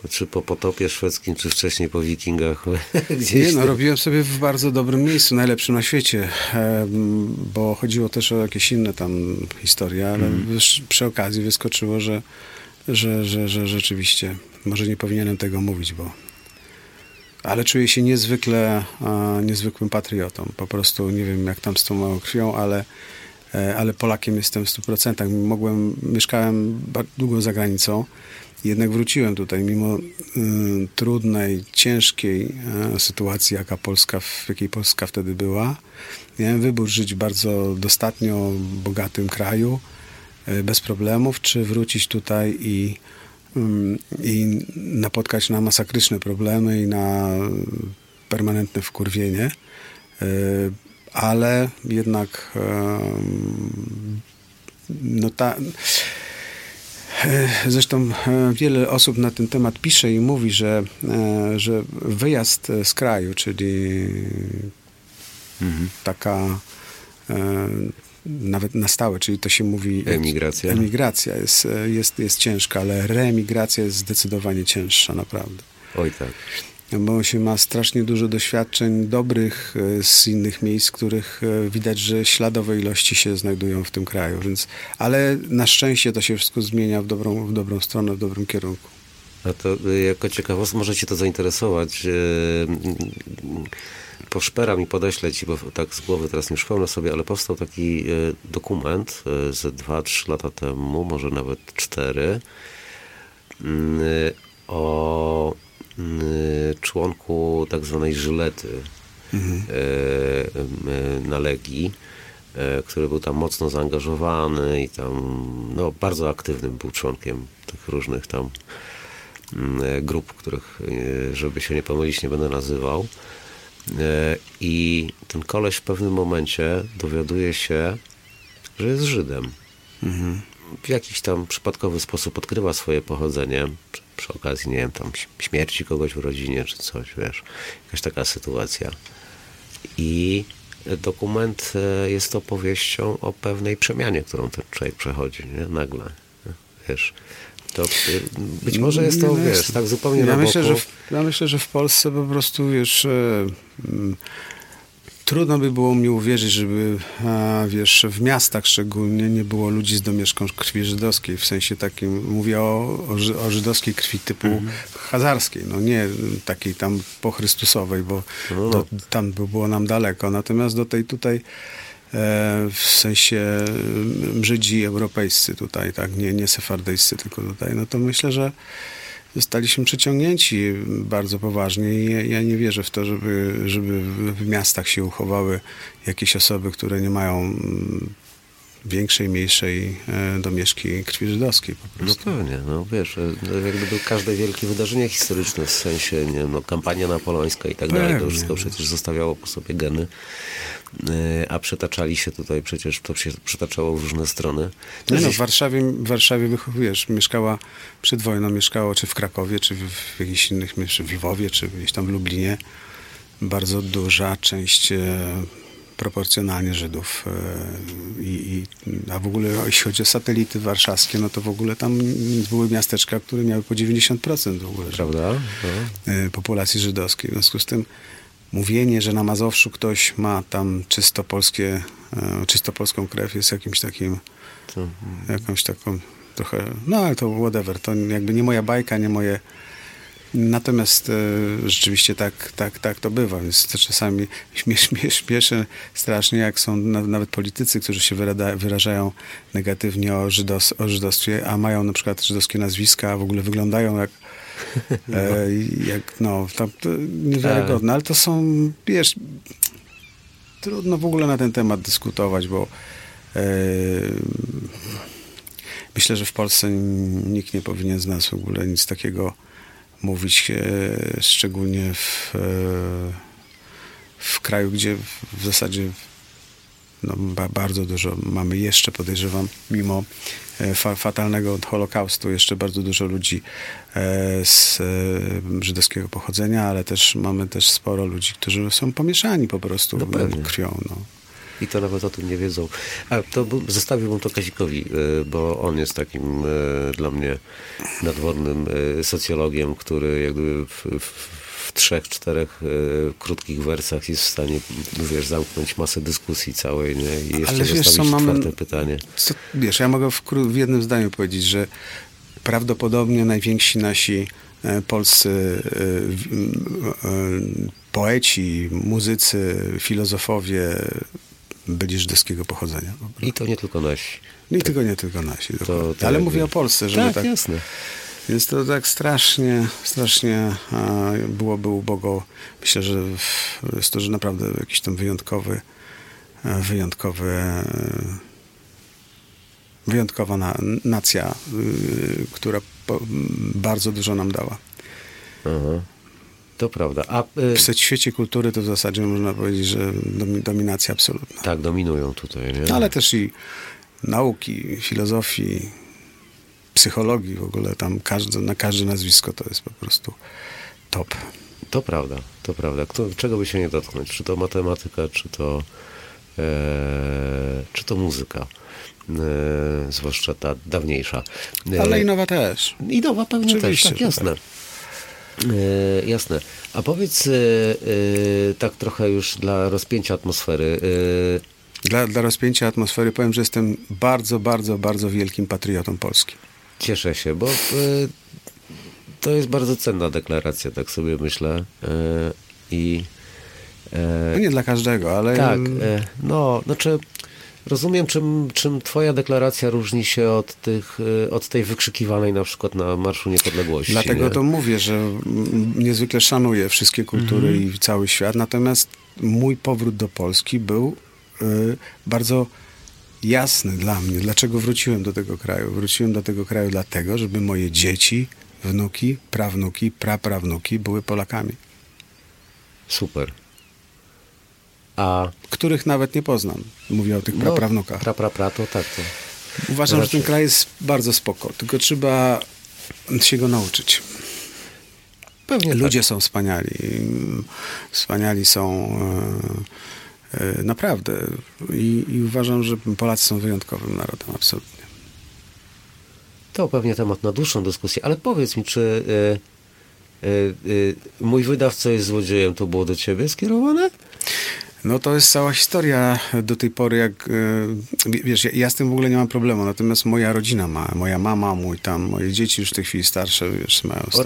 czy po potopie szwedzkim, czy wcześniej po wikingach, [LAUGHS] gdzieś Nie, no robiłem sobie w bardzo dobrym miejscu, najlepszym na świecie, bo chodziło też o jakieś inne tam historie, ale wysz- przy okazji wyskoczyło, że, że, że, że rzeczywiście może nie powinienem tego mówić, bo ale czuję się niezwykle, niezwykłym patriotą. Po prostu nie wiem, jak tam z tą małą krwią, ale, ale Polakiem jestem w 100%. Mogłem, mieszkałem długo za granicą, jednak wróciłem tutaj, mimo y, trudnej, ciężkiej e, sytuacji, jaka Polska, w jakiej Polska wtedy była. Miałem wybór żyć w bardzo dostatnio bogatym kraju, e, bez problemów, czy wrócić tutaj i mm, i napotkać na masakryczne problemy i na permanentne wkurwienie, E, ale jednak no ta, e, Zresztą e, wiele osób na ten temat pisze i mówi, że, e, że wyjazd z kraju, czyli taka e, nawet na stałe, czyli to się mówi... Emigracja. Emigracja jest, jest, jest ciężka, ale reemigracja jest zdecydowanie cięższa, naprawdę. Oj tak. Bo się ma strasznie dużo doświadczeń dobrych e, z innych miejsc, których e, widać, że śladowe ilości się znajdują w tym kraju. Więc, ale na szczęście to się wszystko zmienia w dobrą, w dobrą stronę, w dobrym kierunku. A to y, jako ciekawostka może Cię to zainteresować. mm, Poszperam i podeślę Ci, bo tak z głowy teraz nie przypomnę sobie, ale powstał taki dokument ze 2-3 lata temu, może nawet 4, y, o członku tak zwanej Żylety Mhm. e, na Legii, e, który był tam mocno zaangażowany i tam no, bardzo aktywnym był członkiem tych różnych tam mm, e, grup, których, żeby się nie pomylić, nie będę nazywał. I ten koleś w pewnym momencie dowiaduje się, że jest Żydem. W jakiś tam przypadkowy sposób odkrywa swoje pochodzenie. Przy, okazji, nie wiem, tam śmierci kogoś w rodzinie czy coś, wiesz. Jakaś taka sytuacja. I dokument e, jest opowieścią o pewnej przemianie, którą ten człowiek przechodzi, nie? Nagle. Wiesz. To e, być może jest to, No wiesz, tak zupełnie ja na myślę, boku. że w, ja myślę, że w Polsce po prostu, wiesz, e, mm, trudno by było mi uwierzyć, żeby, a, wiesz, w miastach szczególnie nie było ludzi z domieszką krwi żydowskiej, w sensie takim, mówię o, o, ży- o żydowskiej krwi typu Mhm. hazarskiej, no nie takiej tam pochrystusowej, bo No, no. do, tam by było nam daleko, natomiast do tej tutaj e, w sensie Żydzi europejscy tutaj, tak, nie, nie sefardyjscy, tylko tutaj, no to myślę, że zostaliśmy przyciągnięci bardzo poważnie i ja, ja nie wierzę w to, żeby, żeby w- w miastach się uchowały jakieś osoby, które nie mają mm, większej, mniejszej e, domieszki krwi żydowskiej po No prostu. pewnie, no wiesz, e, no, jak gdyby każde wielkie wydarzenie historyczne, w sensie, nie no, kampania napoleońska i tak dalej, to Pewnie. wszystko przecież zostawiało po sobie geny, e, a przetaczali się tutaj przecież, to się przetaczało w różne strony. No, Gdzieś- w Warszawie, w Warszawie wiesz, mieszkała przed wojną, mieszkało czy w Krakowie, czy w, w jakichś innych, mieście, w Lwowie, czy gdzieś tam w Lublinie. Bardzo duża część proporcjonalnie Żydów. E, i, i, a w ogóle jeśli chodzi o satelity warszawskie, no to w ogóle tam były miasteczka, które miały po 90% w ogóle Prawda? No. e, populacji żydowskiej. W związku z tym mówienie, że na Mazowszu ktoś ma tam czysto polskie, e, czysto polską krew jest jakimś takim To, jakąś taką trochę, no ale to whatever, to jakby nie moja bajka, nie moje... Natomiast e, rzeczywiście tak, tak, tak to bywa, więc to czasami [LAUGHS] śmie, śmie, śmieszy strasznie, jak są na, nawet politycy, którzy się wyrada, wyrażają negatywnie o, żydos, o żydostwie, a mają na przykład żydowskie nazwiska, a w ogóle wyglądają jak [LAUGHS] e, jak, no, to, to niewiarygodne, ale to są, wiesz, trudno w ogóle na ten temat dyskutować, bo e, myślę, że w Polsce nikt nie powinien z nas w ogóle nic takiego mówić, e, szczególnie w, e, w kraju, gdzie w zasadzie no, ba, bardzo dużo mamy jeszcze, podejrzewam, mimo e, fa, fatalnego Holokaustu, jeszcze bardzo dużo ludzi z żydowskiego pochodzenia, ale też mamy też sporo ludzi, którzy są pomieszani po prostu No krwią. No. I to nawet o tym nie wiedzą. A to zostawiłbym to Kazikowi, y, bo on jest takim y, dla mnie nadwornym y, socjologiem, który jakby w, w, w trzech, czterech y, krótkich wersach jest w stanie, wiesz, zamknąć masę dyskusji całej, nie? I jeszcze Ale wiesz, co, czwarte pytanie. Co, wiesz, ja mogę w, w jednym zdaniu powiedzieć, że prawdopodobnie najwięksi nasi e, polscy e, e, poeci, muzycy, filozofowie byli żydowskiego pochodzenia. I to nie tylko nasi. I tylko nie tylko nasi. dokładnie. to Ale mówię o Polsce, żeby Tak, tak, jasne. Więc to tak strasznie, strasznie byłoby ubogo. Myślę, że jest to, że naprawdę jakiś tam wyjątkowy, e, wyjątkowy, e, wyjątkowa na, nacja, y, która bardzo dużo nam dała. Aha. To prawda. A y, W świecie kultury to w zasadzie można powiedzieć, że domi- dominacja absolutna. tak, dominują tutaj, nie? Ale też i nauki, filozofii, psychologii w ogóle tam każde, na każde nazwisko to jest po prostu top. To prawda, to prawda. Kto, czego by się nie dotknąć? Czy to matematyka, czy to, e, czy to muzyka. E, zwłaszcza ta dawniejsza. E, Ale i nowa też. I nowa pewnie Oczywiście, też, tak, jasne. E, jasne. A powiedz e, tak trochę już dla rozpięcia atmosfery. Dla, dla rozpięcia atmosfery powiem, że jestem bardzo, bardzo, bardzo wielkim patriotą Polski. cieszę się, bo to jest bardzo cenna deklaracja, tak sobie myślę. I No nie dla każdego, ale Tak, e, no, znaczy Rozumiem, czym, czym twoja deklaracja różni się od, tych, y, od tej wykrzykiwanej na przykład na Marszu Niepodległości. Dlatego nie? to mówię, że niezwykle szanuję wszystkie kultury Mhm. i cały świat, natomiast mój powrót do Polski był y, bardzo jasny dla mnie. Dlaczego wróciłem do tego kraju? Wróciłem do tego kraju dlatego, żeby moje dzieci, wnuki, prawnuki, praprawnuki były Polakami, Super. A których nawet nie poznam. Mówię o tych no, praprawnukach. pra, pra, pra, to tak. To. Uważam, że ten raczej. kraj jest bardzo spoko, tylko trzeba się go nauczyć. Pewnie Ludzie tak. są wspaniali. Wspaniali są e, e, naprawdę. I, I uważam, że Polacy są wyjątkowym narodem, absolutnie. To pewnie temat na dłuższą dyskusję, ale powiedz mi, czy y, y, y, mój wydawca jest złodziejem, to było do ciebie skierowane? No to jest cała historia do tej pory, jak e, wiesz, ja, ja z tym w ogóle nie mam problemu, natomiast moja rodzina ma, moja mama, mój tam, moje dzieci już w tej chwili starsze, wiesz, mają z.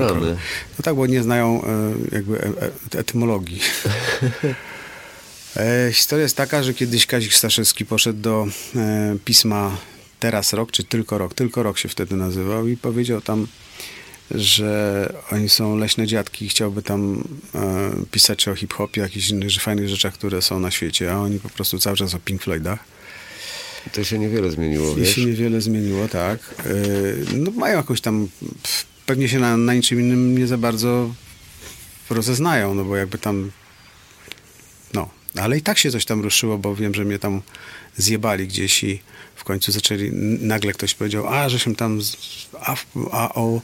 No tak, bo nie znają e, jakby e, etymologii. [LAUGHS] E, historia jest taka, że kiedyś Kazik Staszewski poszedł do e, pisma Teraz Rok, czy Tylko Rok, Tylko Rok się wtedy nazywał i powiedział tam, że oni są leśne dziadki i chciałby tam e, pisać o hip-hopie, jakichś innych fajnych rzeczach, które są na świecie, a oni po prostu cały czas o Pink Floydach. To się niewiele zmieniło, I wiesz? się niewiele zmieniło, tak. E, no mają jakąś tam, pewnie się na, na niczym innym nie za bardzo rozeznają, no bo jakby tam, no, ale i tak się coś tam ruszyło, bo wiem, że mnie tam zjebali gdzieś i w końcu zaczęli, nagle ktoś powiedział, a, że się tam, z, a, a o,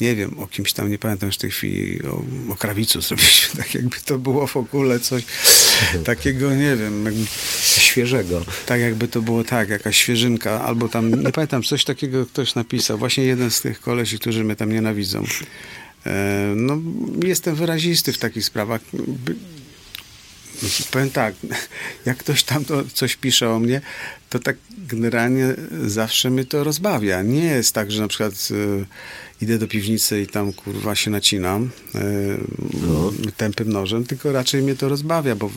nie wiem, o kimś tam, nie pamiętam już w tej chwili, o, o krawicu [LAUGHS] zrobiliśmy, tak jakby to było w ogóle coś takiego, nie wiem, jakby Świeżego. tak jakby to było tak, jakaś świeżynka, albo tam, nie pamiętam, coś takiego ktoś napisał. Właśnie jeden z tych kolesi, którzy mnie tam nienawidzą. E, no, jestem wyrazisty w takich sprawach. Powiem tak, [LAUGHS] jak ktoś tam to coś pisze o mnie, to tak generalnie zawsze mnie to rozbawia. Nie jest tak, że na przykład e, idę do piwnicy i tam kurwa się nacinam e, tępym nożem, tylko raczej mnie to rozbawia, bo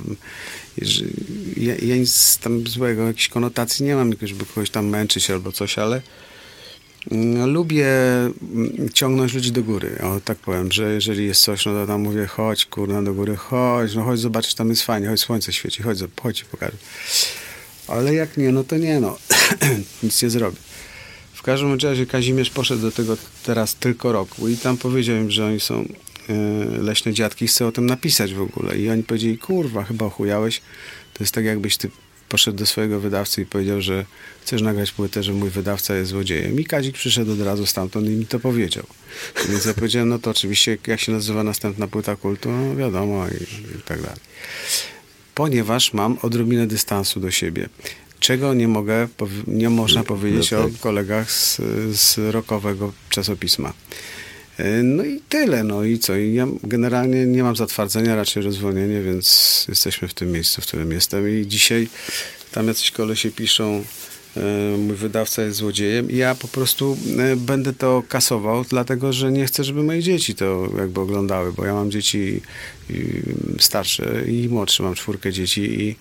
ja, ja nic tam złego, jakiejś konotacji nie mam, żeby kogoś tam męczyć albo coś, ale mm, lubię mm, ciągnąć ludzi do góry. O, tak powiem, że jeżeli jest coś, no to tam mówię, chodź kurna do góry, chodź, no chodź zobaczysz, tam jest fajnie, chodź słońce świeci, chodź, chodź pokażę. Ale jak nie, no to nie, no. [CLEARS THROAT] Nic nie zrobię. Każdym razie Kazimierz poszedł do tego teraz tylko roku i tam powiedział im, że oni są e, leśne dziadki i chce o tym napisać w ogóle. I oni powiedzieli, kurwa, chyba ochujałeś. To jest tak jakbyś ty poszedł do swojego wydawcy i powiedział, że chcesz nagrać płytę, że mój wydawca jest złodziejem. I Kazik przyszedł od razu stamtąd i mi to powiedział. Więc ja powiedziałem, no to oczywiście jak się nazywa następna płyta kultu, no wiadomo i, i tak dalej. Ponieważ mam odrobinę dystansu do siebie. Czego nie mogę, nie można powiedzieć no o tak. kolegach z, z rockowego czasopisma. E, No i tyle, no i co? Ja generalnie nie mam zatwardzenia, raczej rozwolnienie, więc jesteśmy w tym miejscu, w którym jestem i dzisiaj tam jacyś kolesie piszą e, mój wydawca jest złodziejem i ja po prostu e, będę to kasował, dlatego, że nie chcę, żeby moje dzieci to jakby oglądały, bo ja mam dzieci starsze i młodsze, mam czwórkę dzieci i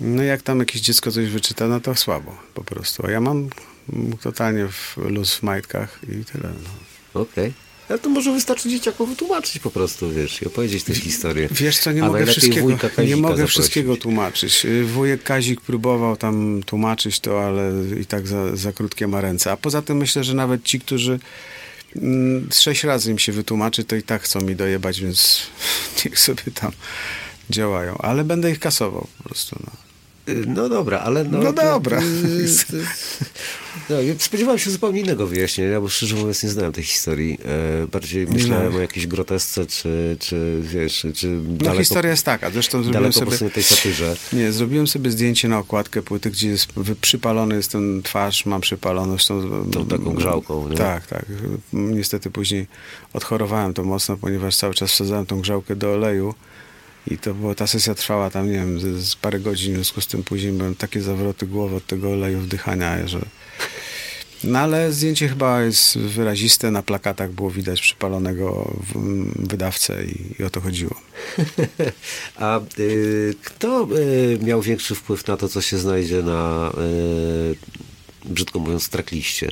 no jak tam jakieś dziecko coś wyczyta, no to słabo po prostu. A ja mam totalnie w, luz w majtkach i tyle. No. Okej. Ale to może wystarczy dzieciakom wytłumaczyć po prostu, wiesz, i opowiedzieć tę historię. Wiesz co, nie A mogę wszystkiego, nie mogę zaprosić. wszystkiego tłumaczyć. Wujek Kazik próbował tam tłumaczyć to, ale i tak za, za krótkie ma ręce. A poza tym myślę, że nawet ci, którzy mm, sześć razy im się wytłumaczy, to i tak chcą mi dojebać, więc [LAUGHS] niech sobie tam działają. Ale będę ich kasował po prostu. No. No dobra, ale... No, No dobra. No, spodziewałem się zupełnie innego wyjaśnienia, bo szczerze mówiąc nie znałem tej historii. E, bardziej myślałem No. o jakiejś grotesce, czy, czy wiesz, czy No daleko, historia jest taka. Zresztą zrobiłem sobie... tej satyrze. Nie, zrobiłem sobie zdjęcie na okładkę płyty, gdzie jest przypalony jest ten twarz, mam przypaloną. Zresztą, Tą taką grzałką, nie? Tak, tak. Niestety później odchorowałem to mocno, ponieważ cały czas wsadzałem tą grzałkę do oleju i to było, ta sesja trwała tam, nie wiem, z, z parę godzin, w związku z tym później byłem takie zawroty głowy od tego oleju wdychania, że No ale zdjęcie chyba jest wyraziste, na plakatach było widać przypalonego wydawcę i, i o to chodziło. [LAUGHS] A y, kto y, miał większy wpływ na to, co się znajdzie na, y, brzydko mówiąc, trackliście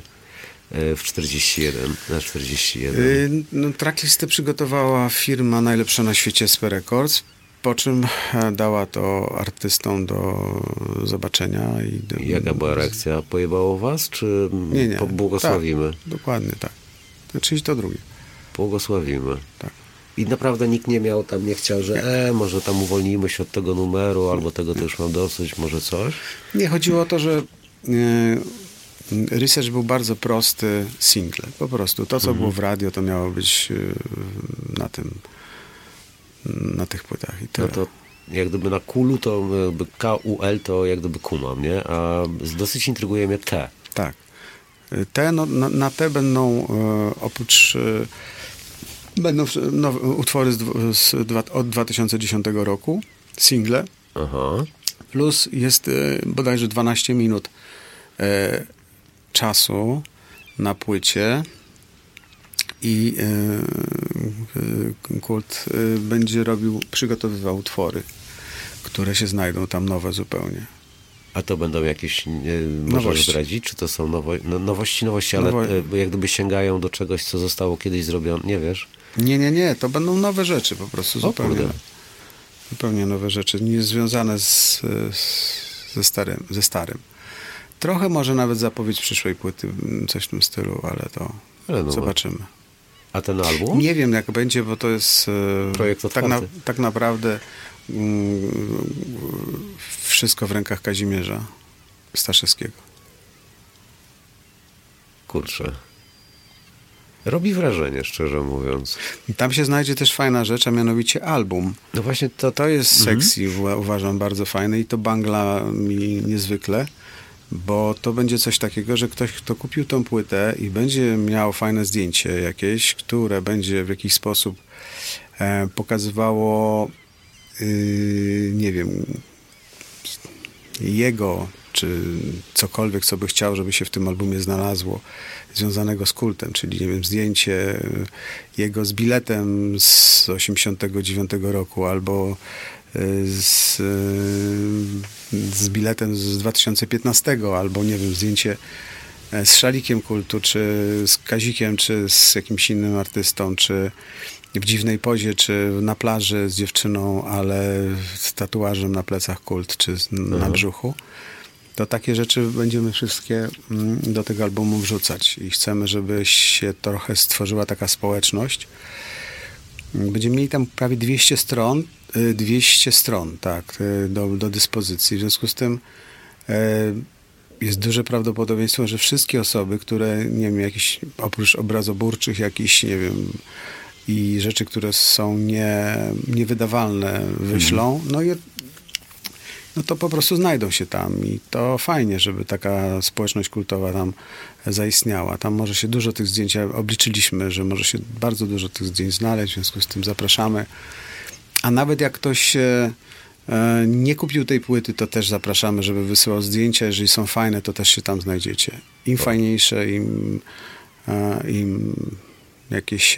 y, w 41, na 41? Y, No, tracklistę przygotowała firma najlepsza na świecie SP Records, po czym e, dała to artystom do zobaczenia. I do, Jaka była reakcja? Pojebało was, czy Nie, nie. pobłogosławimy? Tak, dokładnie tak. Czyli to drugie. Błogosławimy. Tak. I naprawdę nikt nie miał tam, nie chciał, że e, może tam uwolnijmy się od tego numeru, albo tego już mam dosyć, może coś. Nie, chodziło o to, że e, research był bardzo prosty, single. Po prostu to, co było w radio, to miało być e, na tym, na tych płytach. I tyle. No to jak gdyby na kulu to jakby KUL to jak gdyby kumam, nie? A dosyć intryguje mnie T. Tak. Te, no, na, na te będą e, oprócz e, będą nowe, utwory z, z, dwa, od 2010 roku, single, Aha. plus jest e, bodajże 12 minut e, czasu na płycie i e, e, Kult e, będzie robił, przygotowywał utwory, które się znajdą tam nowe zupełnie. A to będą jakieś, Nowości. zdradzić, czy to są nowo, no, nowości, nowości, ale Nowo- jak gdyby sięgają do czegoś, co zostało kiedyś zrobione, nie wiesz? Nie, nie, nie, to będą nowe rzeczy po prostu, O zupełnie, kurde. zupełnie nowe rzeczy, nie związane z, z, ze, starym, ze starym. Trochę może nawet zapowiedź przyszłej płyty, coś w tym stylu, ale to Ale no, zobaczymy. A ten album? Nie wiem, jak będzie, bo to jest e, Projekt tak, na, otwarty. tak naprawdę mm, wszystko w rękach Kazimierza Staszewskiego. Kurczę. Robi wrażenie, szczerze mówiąc. Tam się znajdzie też fajna rzecz, a mianowicie album. No właśnie to, To jest sexy, uwa- uważam, bardzo fajne i to bangla mi niezwykle, bo to będzie coś takiego, że ktoś, kto kupił tą płytę i będzie miał fajne zdjęcie jakieś, które będzie w jakiś sposób e, pokazywało, yy, nie wiem, jego, czy cokolwiek, co by chciał, żeby się w tym albumie znalazło, związanego z kultem, czyli, nie wiem, zdjęcie y, jego z biletem z 89 roku, albo z, z biletem z 2015, albo, nie wiem, zdjęcie e, z szalikiem kultu, czy z Kazikiem, czy z jakimś innym artystą, czy w dziwnej pozie, czy na plaży z dziewczyną, ale z tatuażem na plecach kult, czy na brzuchu. To takie rzeczy będziemy wszystkie mm, do tego albumu wrzucać i chcemy, żeby się trochę stworzyła taka społeczność. Będziemy mieli tam prawie 200 stron, 200 stron, tak, y, do, do dyspozycji. W związku z tym e, jest duże prawdopodobieństwo, że wszystkie osoby, które, nie wiem, jakieś oprócz obrazoburczych, jakiś, nie wiem, i rzeczy, które są nie, niewydawalne, wyślą, no i no to po prostu znajdą się tam i to fajnie, żeby taka społeczność kultowa tam zaistniała. Tam może się dużo tych zdjęć, obliczyliśmy, że może się bardzo dużo tych zdjęć znaleźć, w związku z tym zapraszamy. A nawet jak ktoś e, e, nie kupił tej płyty, to też zapraszamy, żeby wysyłał zdjęcia. Jeżeli są fajne, to też się tam znajdziecie. Im fajniejsze, im, e, im jakieś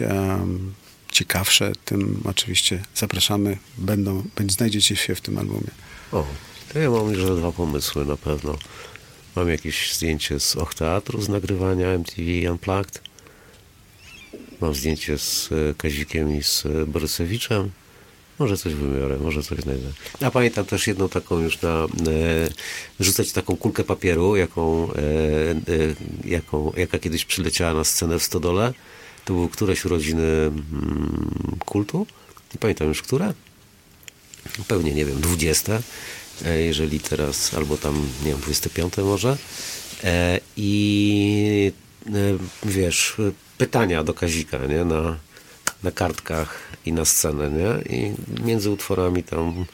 ciekawsze, tym oczywiście zapraszamy. Będą, będzie, znajdziecie się w tym albumie. O, to ja mam już dwa pomysły na pewno. Mam jakieś zdjęcie z Och Teatru, z nagrywania MTV Unplugged. Mam zdjęcie z Kazikiem i z Borysewiczem. Może coś wybiorę, może coś znajdę. A pamiętam też jedną taką już na... E, rzucać taką kulkę papieru, jaką, e, e, jaką, jaka kiedyś przyleciała na scenę w Stodole. To były któreś urodziny mm, kultu. Nie pamiętam już które pewnie, nie wiem, 20, e, jeżeli teraz, albo tam, nie wiem, 25 może. E, I e, wiesz, pytania do Kazika, nie, na, na kartkach i na scenę, nie, i między utworami tam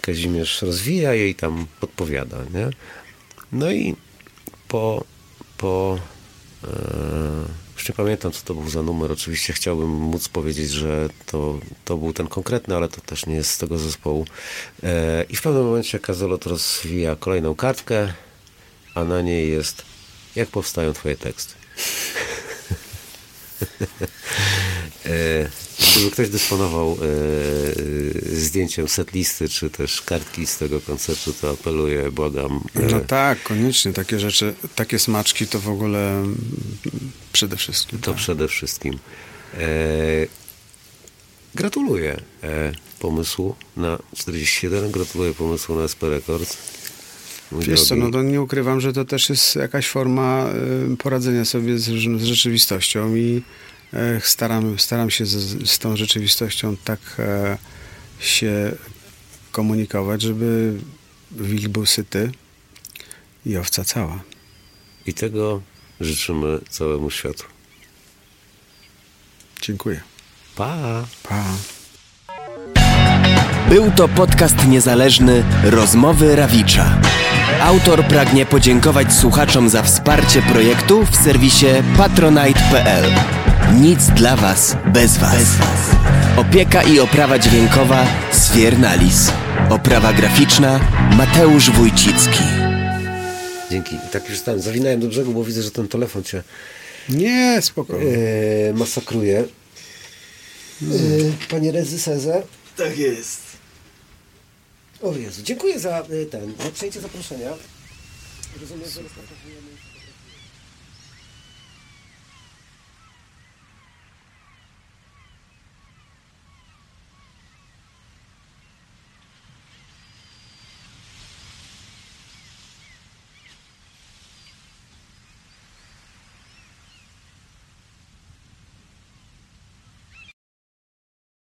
Kazimierz rozwija je i tam podpowiada, nie. No i po, po e, już nie pamiętam, co to był za numer. Oczywiście chciałbym móc powiedzieć, że to, to był ten konkretny, ale to też nie jest z tego zespołu. E, I w pewnym momencie Kazolot rozwija kolejną kartkę, a na niej jest Jak powstają twoje teksty? [LAUGHS] e, gdyby ktoś dysponował e, zdjęciem setlisty, czy też kartki z tego koncertu, to apeluję, błagam. E, No tak, koniecznie. Takie rzeczy, takie smaczki to w ogóle mm, przede wszystkim. To tak. przede wszystkim. E, gratuluję e, pomysłu na 41, gratuluję pomysłu na SP Records. Mój Wiesz co, no to nie ukrywam, że to też jest jakaś forma y, poradzenia sobie z, z rzeczywistością i e, staram, staram się z, z tą rzeczywistością tak e, się komunikować, żeby wilk był syty i owca cała. I tego życzymy całemu światu. Dziękuję. Pa! Pa. Był to podcast niezależny Rozmowy Rawicza. Autor pragnie podziękować słuchaczom za wsparcie projektu w serwisie patronite.pl. Nic dla Was bez Was. Opieka i oprawa dźwiękowa Sfiernalis. Oprawa graficzna Mateusz Wójcicki. Dzięki. I tak już tam zawinąłem do brzegu, bo widzę, że ten telefon cię Nie, spokojnie. e, masakruje. E, panie rezyserze. Tak jest. O Jezu, dziękuję za e, ten, za przyjęcie zaproszenia. Rozumiem, że.